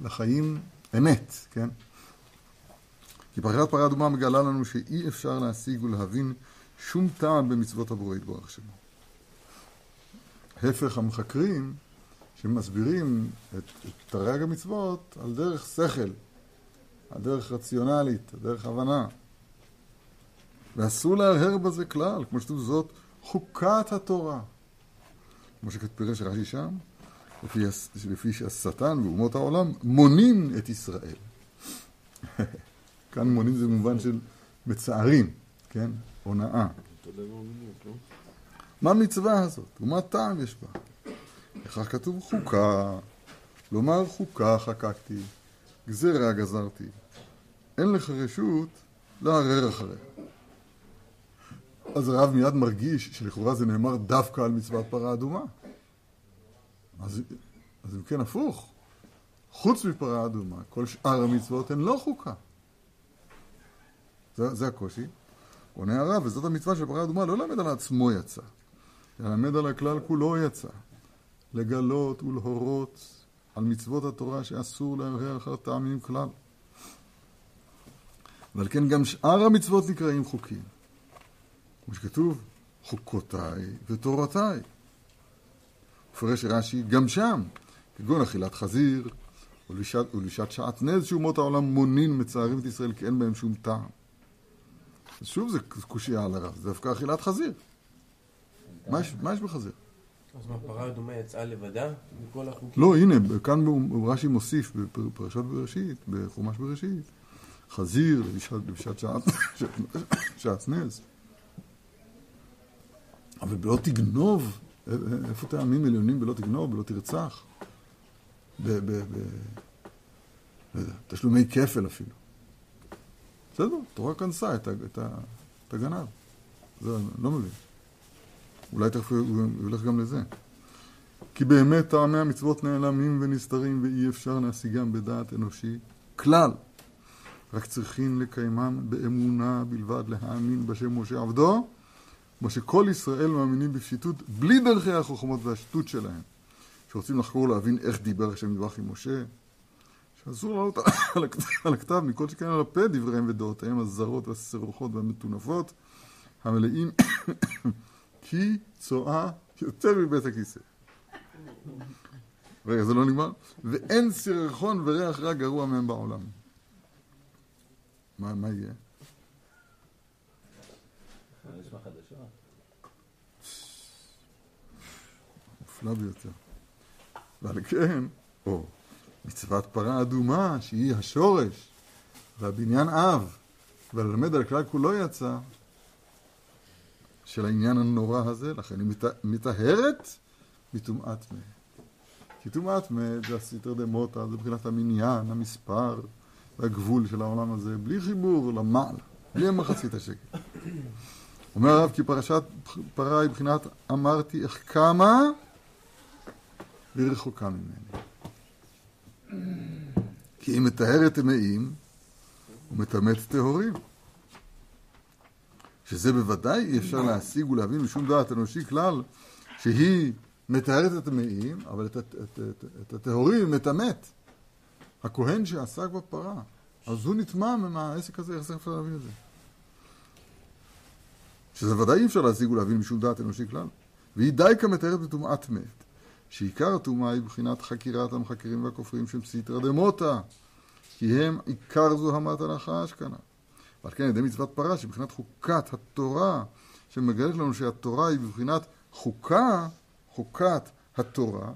לחיים אמת, כן? כי פרשת פרה אדומה מגלה לנו שאי אפשר להשיג ולהבין שום טעם במצוות הבורא יתברך שמו. הפך המחקרים שמסבירים את, את תרי"ג המצוות על דרך שכל, על דרך רציונלית, על דרך הבנה. ואסור להרהר בזה כלל, כמו שכתוב זאת, חוקת התורה. כמו שפירש רש"י שם, לפי, לפי שהשטן ואומות העולם מונים את ישראל. כאן מונים זה במובן של מצערים, כן? הונאה. מה המצווה הזאת? ומה טעם יש בה? לכך כתוב חוקה, לומר חוקה חקקתי, גזירה גזרתי. אין לך רשות לערער אחריה. אז הרב מיד מרגיש שלכאורה זה נאמר דווקא על מצוות פרה אדומה. אז, אז אם כן הפוך, חוץ מפרה אדומה, כל שאר המצוות הן לא חוקה. זה, זה הקושי. עונה הרב, וזאת המצווה של פרה אדומה, לא ללמד על עצמו יצא, ללמד על הכלל כולו יצא. לגלות ולהורות על מצוות התורה שאסור להרהר אחר טעמים כלל. ועל כן גם שאר המצוות נקראים חוקים. כמו שכתוב, חוקותיי ותורותיי. מפרש רש"י גם שם, כגון אכילת חזיר, ולשעת, שעטנז שאומות העולם מונין מצערים את ישראל כי אין בהם שום טעם. אז שוב זה קושייה על הרב, זה דווקא אכילת חזיר. מה יש, מה יש בחזיר? אז מה, פרה אדומה יצאה לבדה מכל החוקים? לא, הנה, כאן רש"י מוסיף בפרשת בראשית, בחומש בראשית, חזיר, לבישת שעת, שעטנז. אבל בלא תגנוב, א- א- איפה טעמים עליונים בלא תגנוב, בלא תרצח? ב... ב, ב לא כפל אפילו. בסדר, התורה כנסה את, הגנב. זה לא מבין. אולי תכף הוא ילך גם לזה. כי באמת טעמי המצוות נעלמים ונסתרים ואי אפשר להשיגם בדעת אנושי כלל. רק צריכים לקיימם באמונה בלבד, להאמין בשם משה עבדו, כמו שכל ישראל מאמינים בפשיטות, בלי דרכי החוכמות והשטות שלהם. שרוצים לחקור להבין איך דיבר השם יברך עם משה, שאסור לעלות על הכתב- מכל שכן על הפה דבריהם ודעותיהם הזרות והסרוחות והמטונפות, המלאים כי צואה יותר מבית הכיסא. רגע, זה לא נגמר? ואין סירחון וריח רע גרוע מהם בעולם. מה, מה יהיה? מופלא ביותר. ועל כן, או מצוות פרה אדומה, שהיא השורש, והבניין אב, וללמד על כלל כולו יצא, של העניין הנורא הזה, לכן היא מטהרת מטומאת מת. כי טומאת מת זה הסתר דמותא, זה מבחינת המניין, המספר והגבול של העולם הזה, בלי חיבור למעלה, בלי המחצית השקל. אומר הרב כי פרשת פרה היא מבחינת אמרתי איך קמה והיא רחוקה ממני. כי היא מטהרת טמאים ומטמאת טהורים. שזה בוודאי אי אפשר להשיג ולהבין משום דעת אנושי כלל שהיא מטהרת את הטמאים, אבל את, את, את, את, הטהורים מטמאת. הכהן שעסק בפרה, אז הוא נטמע מהעסק הזה, איך זה אפשר להבין את זה? שזה ודאי אי אפשר להשיג ולהבין משום דעת אנושי כלל. והיא די כמתארת בטומאת מת, שעיקר הטומאה היא בחינת חקירת המחקרים והכופרים של פסיטרא דמותא, כי הם עיקר זוהמת הלכה אשכנה. ועל כן על ידי מצוות פרה, שבחינת חוקת התורה, שמגלת לנו שהתורה היא בבחינת חוקה, חוקת התורה,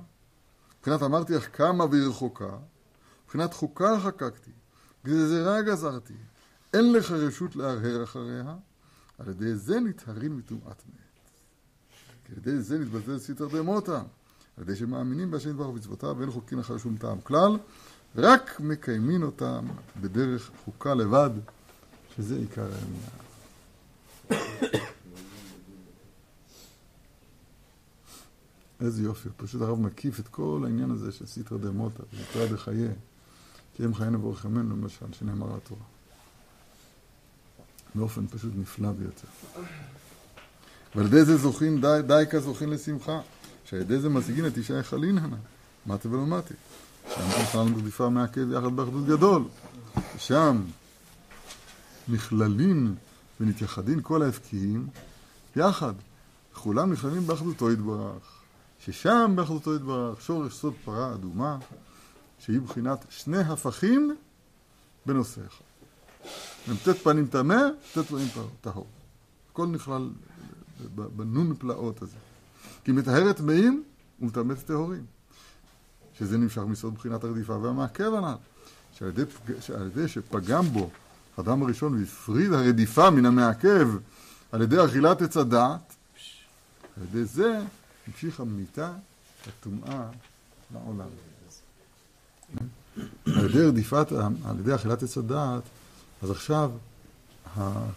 מבחינת אמרתי איך קמה והיא רחוקה, מבחינת חוקה חקקתי, גזירה גזרתי, אין לך רשות להרהר אחריה, על ידי זה נטהרים מטומאת מת. כי על ידי זה נתבזז סיתר דמותא, על ידי שמאמינים בהשם יתברך ומצוותיו ואין חוקין אחר שום טעם כלל, רק מקיימים אותם בדרך חוקה לבד, שזה עיקר העניין. איזה יופי, פשוט הרב מקיף את כל העניין הזה של סיתרא דמותא, וסיתרא דחיי, כי הם חיינו בורחמנו למשל, שנאמר התורה. באופן פשוט נפלא ביותר. ועל ידי זה זוכין, די, דייקה זוכין לשמחה, שעל ידי זה משיגין את אישה יחלין הנה, מתי ולא מתי. שם בכלל מרדיפה מעכב יחד באחדות גדול. שם נכללים ונתייחדים כל ההפקיים יחד. כולם נכללים באחדותו יתברך. ששם באחדותו יתברך שורש סוד פרה אדומה, שהיא בחינת שני הפכים בנושא אחד. מ"ט פנים טמא, מ"ט פנים טהור. הכל נכלל בנון פלאות הזה. כי מטהרת טמאים ומטמאת טהורים. שזה נמשך מסוד בחינת הרדיפה והמעכב הנ"ל. שעל ידי, שעל ידי שפגם בו האדם הראשון והפריד הרדיפה מן המעכב על ידי אכילת עץ הדעת, על ידי זה המשיכה מיתה הטומאה לעולם. על ידי רדיפת, על ידי אכילת עץ הדעת, אז עכשיו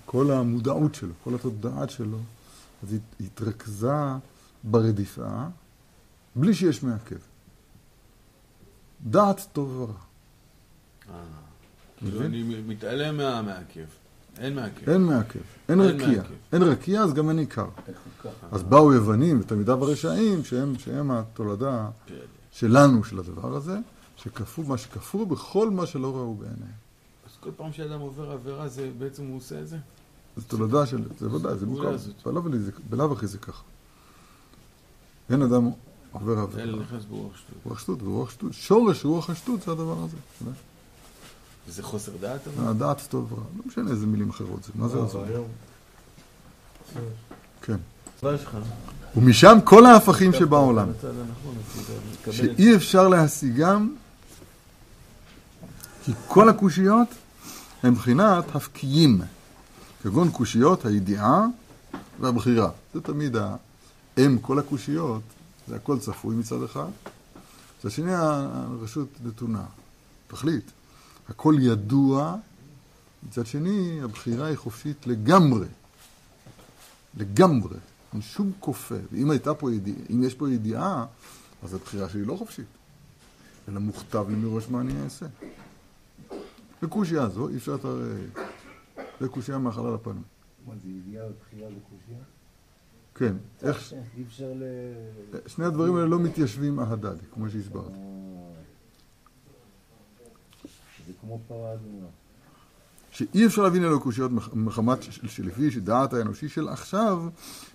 כל המודעות שלו, כל התודעה שלו, אז היא התרכזה ברדיפה בלי שיש מעכב. דעת טוב ורע. אה, כאילו אני מתעלם מהמעכב. אין מעכב. אין מעכב, אין רקיע. אין רקיע, אז גם אין עיקר. אז באו יוונים ותלמידיו הרשעים, שהם, התולדה שלנו של הדבר הזה, שכפו מה שכפו בכל מה שלא ראו בעיניהם. אז כל פעם שאדם עובר עבירה, זה בעצם הוא עושה את זה? זה תולדה של... זה ודאי, זה מוכר. בלאו הכי זה ככה. אין אדם עובר עבירה. נכנס ברוח שטות. רוח שטות, ורוח שטות. שורש רוח השטות זה הדבר הזה. וזה חוסר דעת? הדעת טוב ורע. לא משנה איזה מילים אחרות זה. מה זה עוזר? כן. מה שלך? ומשם כל ההפכים שבעולם. שאי אפשר להשיגם, כי כל הקושיות הן מבחינת הפקיים, כגון קושיות הידיעה והבחירה. זה תמיד האם כל הקושיות, זה הכל צפוי מצד אחד, מצד שני הרשות נתונה, תחליט. הכל ידוע, מצד שני הבחירה היא חופשית לגמרי. לגמרי. אין שום כופה. ואם הייתה פה ידיעה, אם יש פה ידיעה, אז הבחירה שלי לא חופשית. אלא מוכתב לי מראש מה אני אעשה. בקושייה הזו אי אפשר ה... זה קושייה מהחלל הפנים. מה זה ידיעה ובחירה וקושייה? כן, איך... אי אפשר ל... שני הדברים האלה לא מתיישבים ההדדי, כמו שהסברתי. אה, זה כמו פרה אדומה. שאי אפשר להבין אלו קושיות מח- מחמת שלפי שדעת האנושי של עכשיו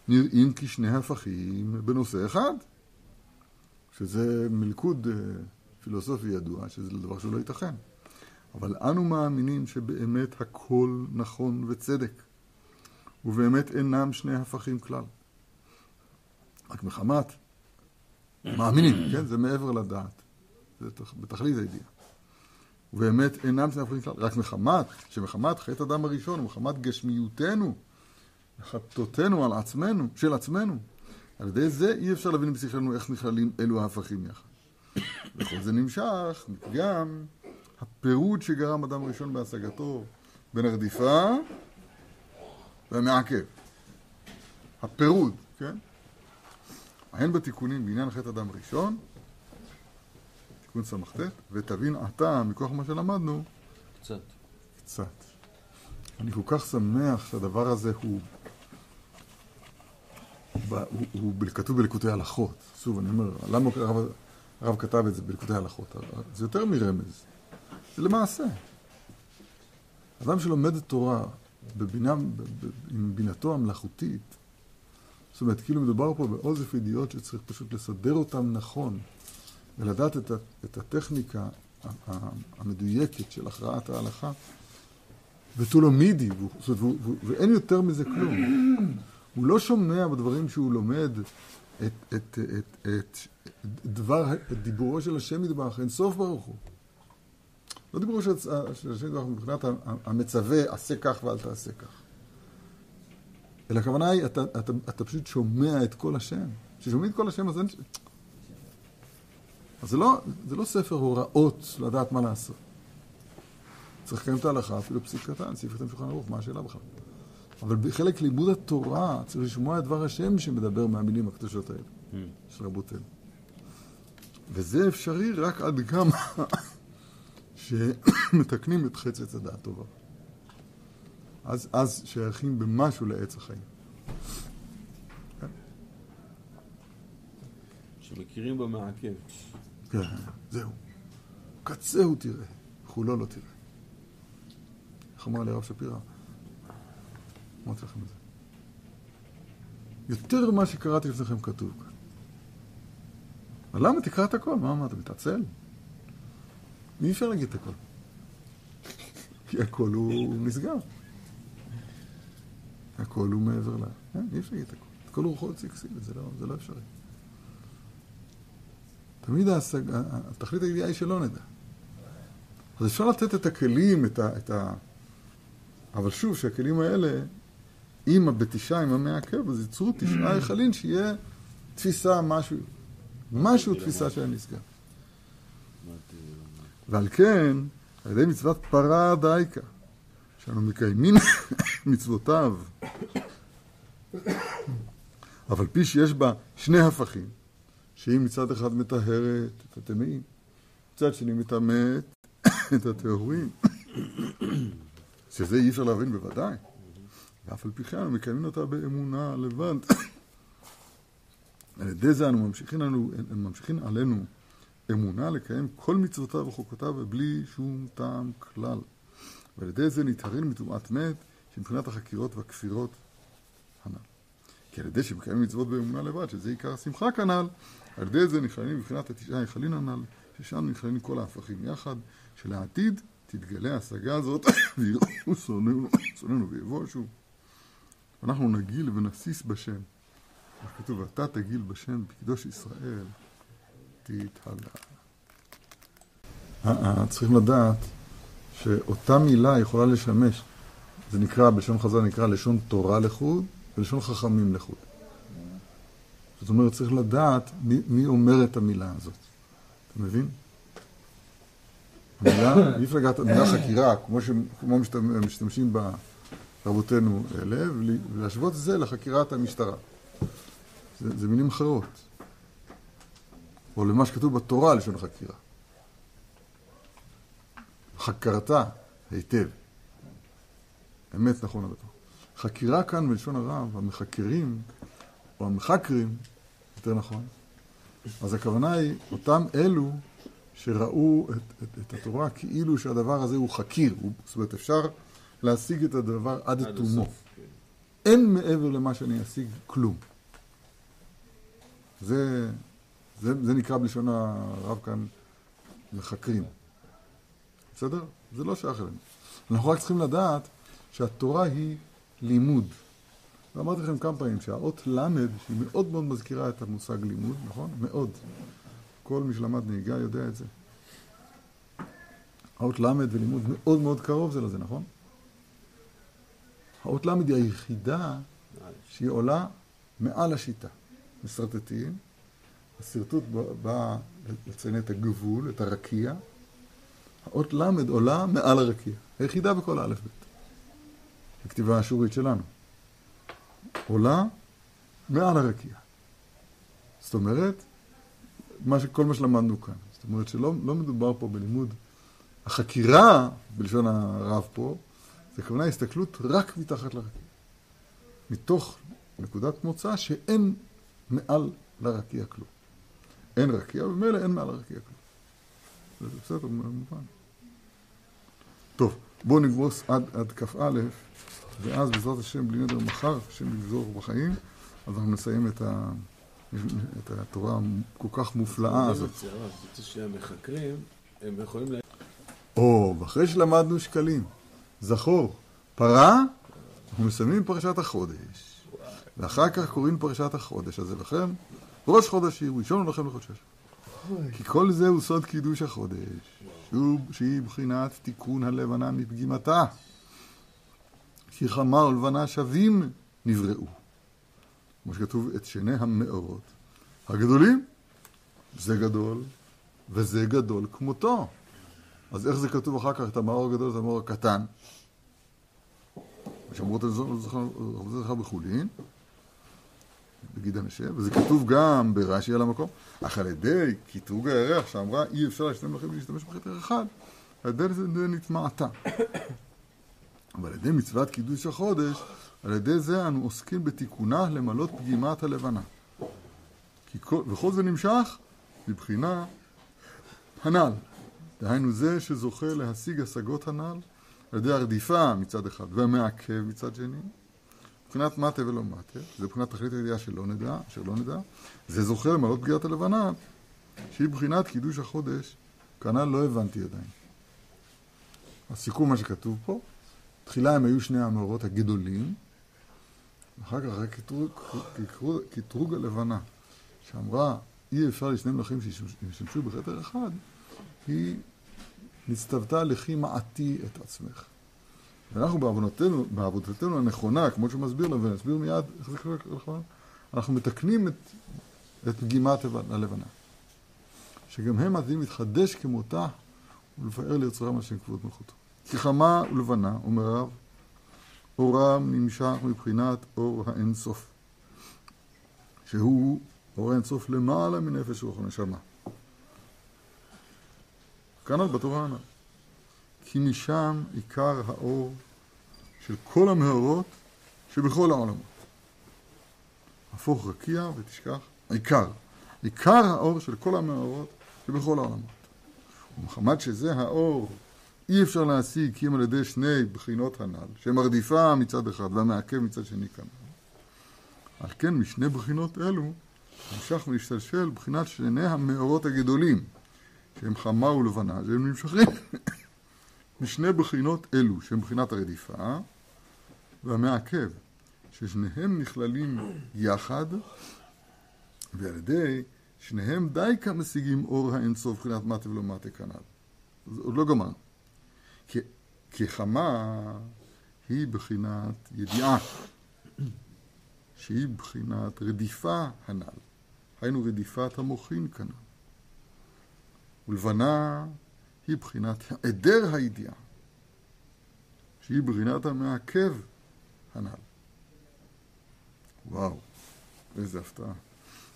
נראים כשני הפכים בנושא אחד. שזה מלכוד אה, פילוסופי ידוע, שזה דבר שלא ייתכן. אבל אנו מאמינים שבאמת הכל נכון וצדק, ובאמת אינם שני הפכים כלל. רק מחמת, מאמינים, כן? זה מעבר לדעת. זה בתכלית הידיעה. ובאמת אינם הפכים כלל, רק מחמת, שמחמת חטא אדם הראשון ומחמת גשמיותנו, חטאותינו על עצמנו, של עצמנו, על ידי זה אי אפשר להבין בשכלנו איך נכללים אלו ההפכים יחד. וכל זה נמשך מפגם הפירוד שגרם אדם הראשון בהשגתו בין הרדיפה והמעכב. הפירוד, כן? הן בתיקונים בעניין חטא אדם ראשון, תיקון ס"ט, ותבין עתה, מכוח מה שלמדנו, קצת. קצת. אני כל כך שמח שהדבר הזה הוא, הוא, הוא ב- כתוב בליקוטי הלכות. שוב, אני אומר, למה הרב, הרב כתב את זה בליקוטי הלכות? זה יותר מרמז, זה למעשה. אדם שלומד תורה בבינה, עם בינתו המלאכותית, זאת אומרת, כאילו מדובר פה באוזף ידיעות שצריך פשוט לסדר אותן נכון, ולדעת את, את הטכניקה המדויקת של הכרעת ההלכה, ותו לא מידי, ואין יותר מזה כלום. הוא לא שומע בדברים שהוא לומד את, את, את, את, את דבר, את דיבורו של השם יתברך, אין סוף ברוך הוא. לא דיבורו של, של השם יתברך מבחינת המצווה, עשה כך ואל תעשה כך. אלא הכוונה היא, אתה, אתה, אתה פשוט שומע את כל השם. כששומעים את כל השם אז אין... אז זה לא, זה לא ספר הוראות לדעת מה לעשות. צריך לקיים את ההלכה, אפילו פסיק קטן, סעיף קטן שולחן ערוך, מה השאלה בכלל? אבל בחלק לימוד התורה צריך לשמוע את דבר השם שמדבר מהמילים הקדושות האלה, של רבותינו. וזה אפשרי רק עד כמה שמתקנים את חצץ הדעת טובה. אז, אז שייכים במשהו לעץ החיים. שמכירים במעכב. כן, זהו. קצהו תראה, חולו לא תראה. איך אמר לי הרב שפירא? אמרתי לכם את זה. יותר ממה שקראתי לפניכם כתוב כאן. אבל למה תקרא את הכל? מה, מה, אתה מתעצל? אי אפשר להגיד את הכל. כי הכל הוא נסגר. הכל הוא מעבר ל... כן, אי אפשר להגיד את הכל. הכל הוא רוחות סקסיבית, זה לא, זה לא אפשרי. תמיד ההשג... התכלית הידיעה היא שלא נדע. אז אפשר לתת את הכלים, את ה... את ה... אבל שוב, שהכלים האלה, עם הבתישה, עם המעכב, אז ייצרו תשעה היכלין שיהיה תפיסה, משהו, משהו תפיסה שהיה נסגר. ועל כן, על ידי מצוות פרה דייקה, שאנו מקיימים מצוותיו, אבל פי שיש בה שני הפכים, שהיא מצד אחד מטהרת את הטמאים, מצד שני מטמאת את הטהורים, שזה אי אפשר להבין בוודאי. ואף על פי כן אנו מקיימים אותה באמונה לבד. על ידי זה אנו ממשיכים, לנו, ממשיכים עלינו אמונה לקיים כל מצוותיו וחוקותיו ובלי שום טעם כלל. ועל ידי זה נטהרים מטומאת מת, שמבחינת החקירות והכפירות הנ"ל. כי על ידי שמקיימים מצוות באמונה לבד, שזה עיקר השמחה כנ"ל, על ידי זה נכללים מבחינת התשעה היכלין הנ"ל, ששם נכללים כל ההפכים יחד, שלעתיד תתגלה ההשגה הזאת, ויראו שונאינו ויבושו. אנחנו נגיל ונסיס בשם. כתוב, אתה תגיל בשם, בקדוש ישראל תתהלה. אה, אה, צריכים לדעת שאותה מילה יכולה לשמש, זה נקרא, בלשון חז"ל נקרא לשון תורה לחוד ולשון חכמים לחוד. זאת אומרת, צריך לדעת מי, מי אומר את המילה הזאת. אתה מבין? המילה, אי אפשר לגעת, המילה חקירה, כמו, ש, כמו משתמשים בה רבותינו אלה, ולהשוות זה לחקירת המשטרה. זה, זה מילים אחרות. או למה שכתוב בתורה לשון חקירה. חקרתה היטב. אמת נכון הדבר. חקירה כאן בלשון הרב, המחקרים, או המחקרים, יותר נכון, אז הכוונה היא, אותם אלו שראו את, את, את התורה כאילו שהדבר הזה הוא חקיר, הוא, זאת אומרת אפשר להשיג את הדבר עד עד תומו. כן. אין מעבר למה שאני אשיג כלום. זה, זה, זה נקרא בלשון הרב כאן מחקרים. בסדר? זה לא שייך אלינו. אנחנו רק צריכים לדעת שהתורה היא לימוד. ואמרתי לכם כמה פעמים שהאות ל', שהיא מאוד מאוד מזכירה את המושג לימוד, נכון? מאוד. כל מי שלמד נהיגה יודע את זה. האות ל' ולימוד מאוד מאוד קרוב זה לזה, נכון? האות ל' היא היחידה שהיא עולה מעל השיטה. משרטטים, השרטוט בא לציין את הגבול, את הרקיע, האות ל' עולה מעל הרקיע, היחידה בכל האלף בית. בכתיבה האשורית שלנו. עולה מעל הרקיע. זאת אומרת, מה ש... כל מה שלמדנו כאן. זאת אומרת שלא לא מדובר פה בלימוד החקירה, בלשון הרב פה, זה כוונה הסתכלות רק מתחת לרקיע. מתוך נקודת מוצא שאין מעל לרקיע כלום. אין רקיע, וממילא אין מעל הרקיע כלום. זה בסדר, מובן. טוב, בואו נגמוס עד, עד כ"א, ואז בעזרת השם, בלי נדר מחר, השם יגזור בחיים, אז אנחנו נסיים את, ה, את התורה הכל כך מופלאה הזאת. הרב, רוצה שהמחקרים, הם יכולים ל... או, ואחרי שלמדנו שקלים, זכור, פרה, אנחנו מסיימים פרשת החודש, ואחר כך קוראים פרשת החודש הזה לכם, ראש חודש היא, ראשון לכם לחודשש. כי כל זה הוא סוד קידוש החודש, שהוא, שהיא בחינת תיקון הלבנה מפגימתה. כי חמה ולבנה שווים נבראו. כמו שכתוב, את שני המאורות הגדולים, זה גדול וזה גדול כמותו. אז איך זה כתוב אחר כך, את המאור הגדול ואת המאור הקטן? ושמרו את זה זכר בחולין, בגיד הנשב, וזה כתוב גם ברש"י על המקום, אך על ידי קטרוג הירח שאמרה אי אפשר להשתמש לכם אחד, על ידי זה נטמעתה. אבל על ידי מצוות קידוש החודש, על ידי זה אנו עוסקים בתיקונה למלות פגימת הלבנה. כל, וכל זה נמשך מבחינה הנ"ל. דהיינו זה שזוכה להשיג השגות הנ"ל על ידי הרדיפה מצד אחד והמעכב מצד שני, מבחינת מטה ולא מטה, זה מבחינת תכלית הידיעה שלא נדע, אשר לא נדע, זה זוכה למלות פגיעת הלבנה, שהיא מבחינת קידוש החודש, כנ"ל לא הבנתי עדיין. הסיכום מה שכתוב פה, תחילה הם היו שני המאורות הגדולים, ואחר כך רק קטרוג, הלבנה, שאמרה אי אפשר לשני מלכים שישמשו בכתר אחד, היא נצטוותה לכי מעטי את עצמך. ואנחנו בעבודתנו, בעבודתנו הנכונה, כמו שהוא מסביר לנו, ונסביר מיד איך זה קורה נכון, אנחנו מתקנים את, את פגימת הלבנה. שגם הם עתידים להתחדש כמותה ולפאר ליצרם השם כבוד מלכותו. כי חמה ולבנה, אומר הרב, אורם נמשך מבחינת אור האינסוף, שהוא אור האינסוף למעלה מנפש רוח הנשמה. כנ"ל בתורה הנ"ל. כי משם עיקר האור של כל המאורות שבכל העולמות. הפוך רקיע ותשכח עיקר. עיקר האור של כל המאורות שבכל העולמות. ומחמת שזה האור אי אפשר להשיג כי אם על ידי שני בחינות הנ"ל, שהם הרדיפה מצד אחד והמעכב מצד שני כאן. על כן משני בחינות אלו נמשך ומשתלשל בחינת שני המאורות הגדולים, שהם חמה ולבנה, שהם נמשכים משני בחינות אלו, שהם בחינת הרדיפה והמעכב, ששניהם נכללים יחד, ועל ידי שניהם די כמשיגים אור האינסוף מבחינת מטה ולא מטה כנ"ל. עוד לא גמר. כי, כי חמה היא בחינת ידיעה, שהיא בחינת רדיפה הנ"ל, היינו רדיפת המוחין כנ"ל. ולבנה היא בחינת היעדר הידיעה, שהיא בחינת המעכב הנ"ל. וואו, איזה הפתעה.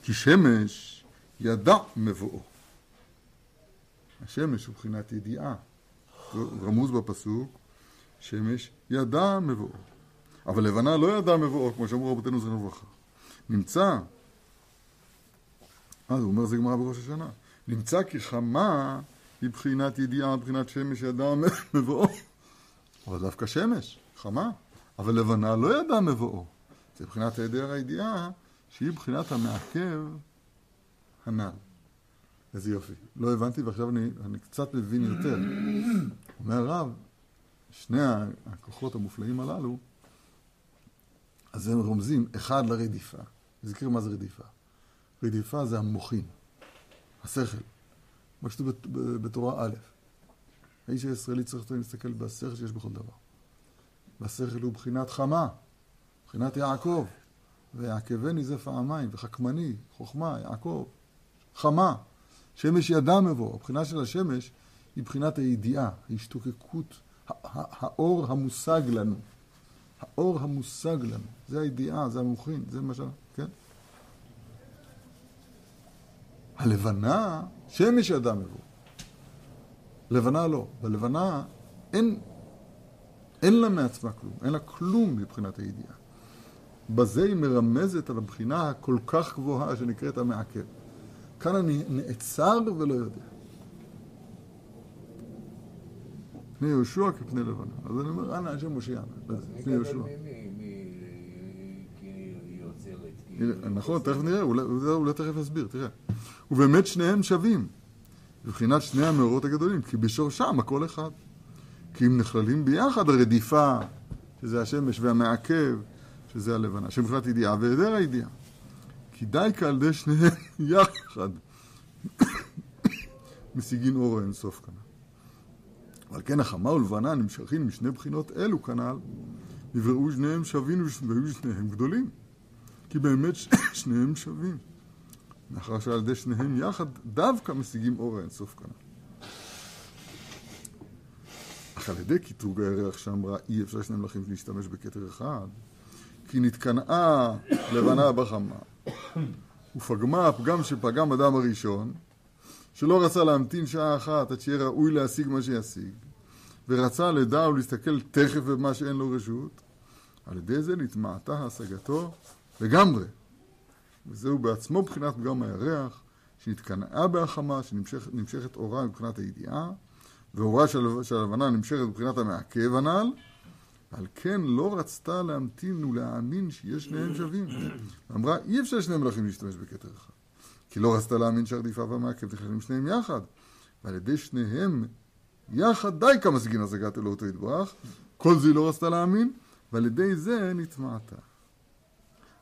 כי שמש ידע מבואו. השמש הוא בחינת ידיעה. רמוז בפסוק, שמש ידע מבואו. אבל לבנה לא ידע מבואו, כמו שאמרו רבותינו זכרונו לברכה. נמצא, אה, הוא אומר זה גמרא בראש השנה. נמצא כי חמה היא בחינת ידיעה, בחינת שמש ידע מבואו. אבל דווקא שמש, חמה. אבל לבנה לא ידע מבואו. זה בחינת היעדר הידיעה, שהיא בחינת המעכב הנ"ל. איזה יופי. לא הבנתי ועכשיו אני, אני קצת מבין יותר. אומר הרב, שני הכוחות המופלאים הללו, אז הם רומזים אחד לרדיפה. נזכיר מה זה רדיפה. רדיפה זה המוחין, השכל. מה שכתוב בתורה א'. האיש הישראלי צריך להסתכל בשכל שיש בכל דבר. והשכל הוא בחינת חמה, בחינת יעקב. ויעקבני זה פעמיים, וחכמני, חוכמה, יעקב, חמה. שמש ידע מבוא. הבחינה של השמש היא בחינת הידיעה, ההשתוקקות, האור המושג לנו. האור המושג לנו. זה הידיעה, זה המוחין, זה מה ש... כן? הלבנה, שמש ידע מבוא. לבנה לא. בלבנה אין, אין לה מעצמה כלום, אין לה כלום מבחינת הידיעה. בזה היא מרמזת על הבחינה הכל כך גבוהה שנקראת המעכב. כאן אני נעצר ולא יודע. פני יהושע כפני לבנה. אז אני אומר, אנא השם מושיענה. פני יהושע. הנה, נכון, תכף נראה, אולי, אולי, אולי תכף נסביר, תראה. ובאמת שניהם שווים, מבחינת שני המאורות הגדולים, כי בשורשם הכל אחד. כי אם נכללים ביחד הרדיפה, שזה השמש, והמעכב, שזה הלבנה, שמבחינת ידיעה והיעדר הידיעה. כי די כעל שניהם יחד משיגין אור האינסוף כנ"ל. ועל כן החמה ולבנה נמשכים משני בחינות אלו כנ"ל, נבראו שניהם שווים והיו שניהם גדולים. כי באמת ש- שניהם שווים. מאחר שעל ידי שניהם יחד דווקא משיגים אור האינסוף כנ"ל. אך על ידי קטרוג הירח שאמרה אי אפשר שני מלכים להשתמש בכתר אחד, כי נתקנאה לבנה בחמה, ופגמה הפגם שפגם אדם הראשון, שלא רצה להמתין שעה אחת עד שיהיה ראוי להשיג מה שישיג, ורצה לדע ולהסתכל תכף במה שאין לו רשות, על ידי זה נטמעתה השגתו לגמרי. וזהו בעצמו בחינת פגם הירח, שנתקנאה בהחמה, שנמשכת אורה מבחינת הידיעה, ואורה של, של הלבנה נמשכת מבחינת המעכב הנ"ל, ועל כן לא רצתה להמתין ולהאמין שיש שניהם שווים. אמרה, אי אפשר שני מלכים להשתמש בכתר אחד. כי לא רצתה להאמין שהרדיפה והמעכב נכללים שניהם יחד. ועל ידי שניהם יחד די כמה סגין השגת אלוהותו יתברך. כל זה היא לא רצתה להאמין, ועל ידי זה נטמעתה.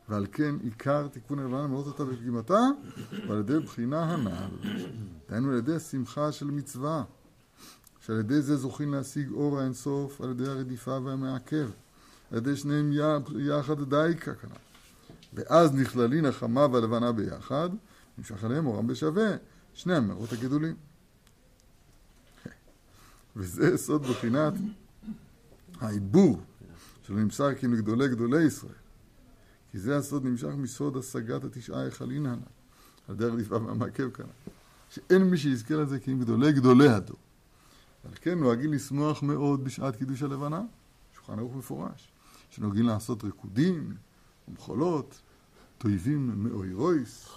ועל כן עיקר תיקון הלבנה למרות אותה בפגימתה, ועל ידי בחינה הנ"ל. דהיינו על ידי השמחה של מצווה. שעל ידי זה זוכים להשיג אור האינסוף על ידי הרדיפה והמעכב. על ידי שניהם יחד דייקה כנ"ל. ואז נכללין החמה והלבנה ביחד, נמשך עליהם אורם בשווה, שני המאורות הגדולים. וזה סוד בחינת העיבור שלא נמסר כי הם גדולי ישראל. כי זה הסוד נמשך מסוד השגת התשעה היכלין הנ"ל, על ידי הרדיפה והמעכב כנ"ל. שאין מי שיזכה לזה כי הם גדולי גדולי הדור. על כן נוהגים לשמוח מאוד בשעת קידוש הלבנה, שולחן ערוך מפורש, שנוהגים לעשות ריקודים ומחולות, תויבים מאוירויס.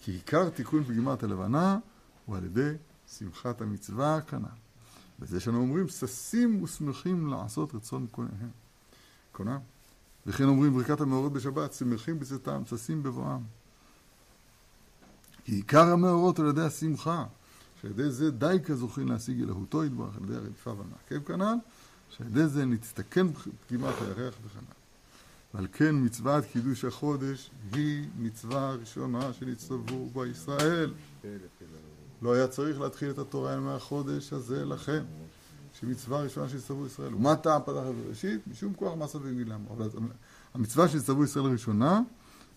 כי עיקר תיקון פגימת הלבנה הוא על ידי שמחת המצווה כנ"ל. וזה שאנו אומרים, ששים ושמחים לעשות רצון קונאיהם. קונם. וכן אומרים ברכת המאורות בשבת, שמחים בצאתם, ששים בבואם. כי עיקר המאורות על ידי השמחה, שעל ידי זה די כזוכים להשיג אלוהותו יתברך, על ידי הרדיפה והמעכב כנ"ל, שעל ידי זה נצטכן פגימת הירח וכנ"ל. ועל כן מצוות קידוש החודש היא מצווה ראשונה שנצטוו בה ישראל. לא היה צריך להתחיל את התורה מהחודש הזה לכם, שמצווה ראשונה שנצטוו ישראל. ומה טעם פתח בראשית? משום כוח מעשה וגילם. אבל המצווה שנצטוו ישראל הראשונה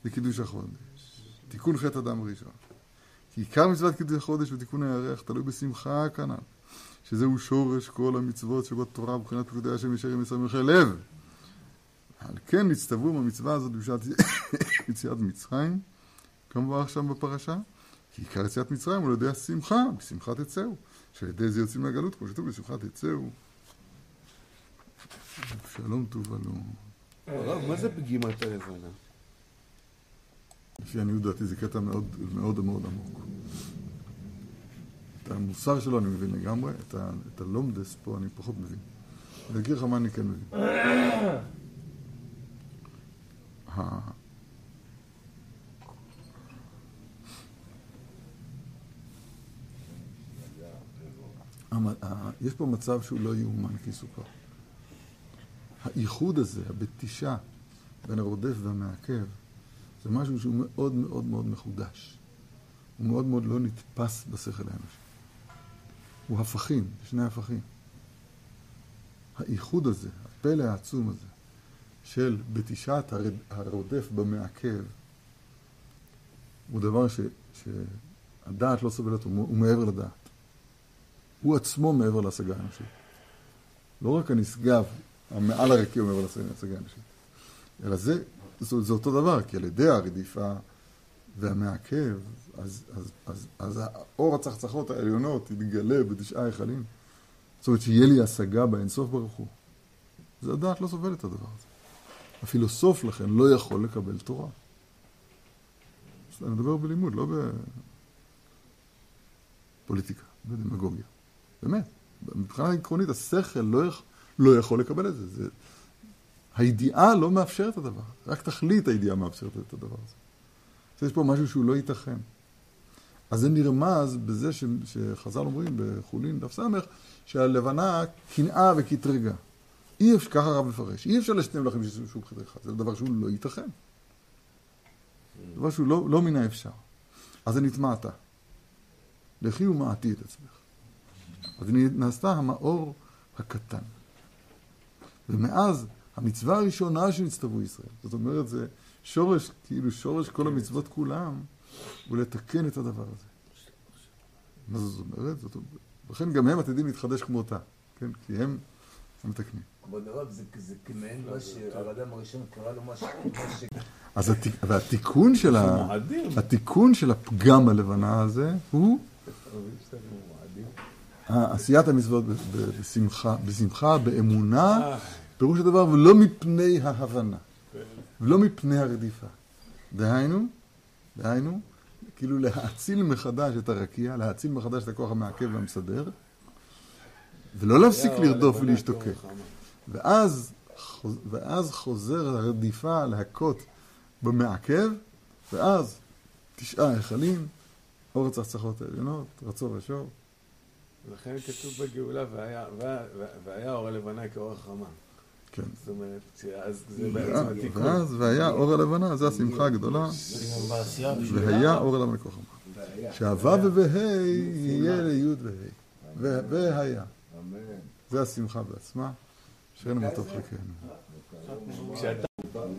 זה קידוש החודש. תיקון חטא אדם ראשון. כי עיקר מצוות קידוש החודש ותיקון הירח תלוי בשמחה כנ"ל, שזהו שורש כל המצוות שבתורה מבחינת פקודי השם ישר עם מסמכי לב. על כן נצטוו במצווה הזאת בשעת יציאת מצרים, כמובן שם בפרשה, כי עיקר יציאת מצרים הוא על ידי השמחה, בשמחה תצאו, שעל ידי זה יוצאים מהגלות, כמו שכתוב בשמחה תצאו. שלום תובלו. הרב, מה זה פגימת הלבנה? לפי עניות דעתי זה קטע מאוד מאוד מאוד עמוק. את המוסר שלו אני מבין לגמרי, את, ה, את הלומדס פה אני פחות מבין. אני אגיד לך מה אני כן מבין. יש פה מצב שהוא לא יאומן כי סוכר. האיחוד הזה, הבתישה בין הרודף והמעכב, זה משהו שהוא מאוד מאוד מאוד מחודש. הוא מאוד מאוד לא נתפס בשכל האנושי. הוא הפכים, שני הפכים. האיחוד הזה, הפלא העצום הזה, של הרד- הרודף במעכב, הוא דבר ש, שהדעת לא סובלת, הוא, הוא מעבר לדעת. הוא עצמו מעבר להשגה האנושית. לא רק הנשגב, המעל הרקיע הוא מעבר להשגה האנושית. אלא זה, זה, זה אותו דבר, כי על ידי הרדיפה והמעכב, אז, אז, אז, אז האור הצחצחות העליונות יתגלה בתשעה היכלים. זאת אומרת שיהיה לי השגה באינסוף ברוך הוא. זה הדעת לא סובלת את הדבר הזה. הפילוסוף לכן לא יכול לקבל תורה. אז אני מדבר בלימוד, לא בפוליטיקה, בדמגוגיה. באמת. מבחינה עקרונית, השכל לא, יכ... לא יכול לקבל את זה. זה. הידיעה לא מאפשרת את הדבר. רק תכלית הידיעה מאפשרת את הדבר הזה. אז יש פה משהו שהוא לא ייתכן. אז זה נרמז בזה ש... שחז"ל אומרים בחולין דף סמך, שהלבנה קנאה וקטרגה. אי אפשר, ככה הרב מפרש, אי אפשר לשני מלכים שהוא אחד. זה דבר שהוא לא ייתכן. דבר שהוא לא, לא מן האפשר. אז זה נטמעת. לכי ומעטי את עצמך. אז נעשתה המאור הקטן. ומאז המצווה הראשונה שנצטוו ישראל, זאת אומרת זה שורש, כאילו שורש כל המצוות כולם, הוא לתקן את הדבר הזה. מה זאת אומרת? זאת אומרת, לכן גם הם עתידים להתחדש כמותה, כן? כי הם המתקנים. כבוד הרב, זה, כמעין מה שהאדם הראשון קרא לו מה ש... מה ש... אז התיק, והתיקון של, ה. התיקון של הפגם הלבנה הזה הוא עשיית המצוות בשמחה, באמונה, אה, פירוש הדבר, ולא מפני ההבנה, ולא מפני הרדיפה. דהיינו, דהיינו, כאילו להאציל מחדש את הרקיע, להאציל מחדש את הכוח המעכב והמסדר, ולא להפסיק לרדוף ולהשתוקק. ואז, ואז חוזר הרדיפה להכות במעכב, ואז תשעה היכלים, אור הצחצחות העליונות, רצו ושור. לכן כתוב בגאולה, והיה אור הלבנה כאור החמה. כן. זאת אומרת, שאז זה בעצם התיקון. ואז והיה אור הלבנה, זו השמחה הגדולה, והיה אור הלבנה כוחם. שהו' וה' יהיה לי' וה'. ו- והיה. זה השמחה בעצמה. אשרינו מה טוב חלקנו.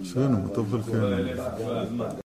אשרינו מה טוב חלקנו.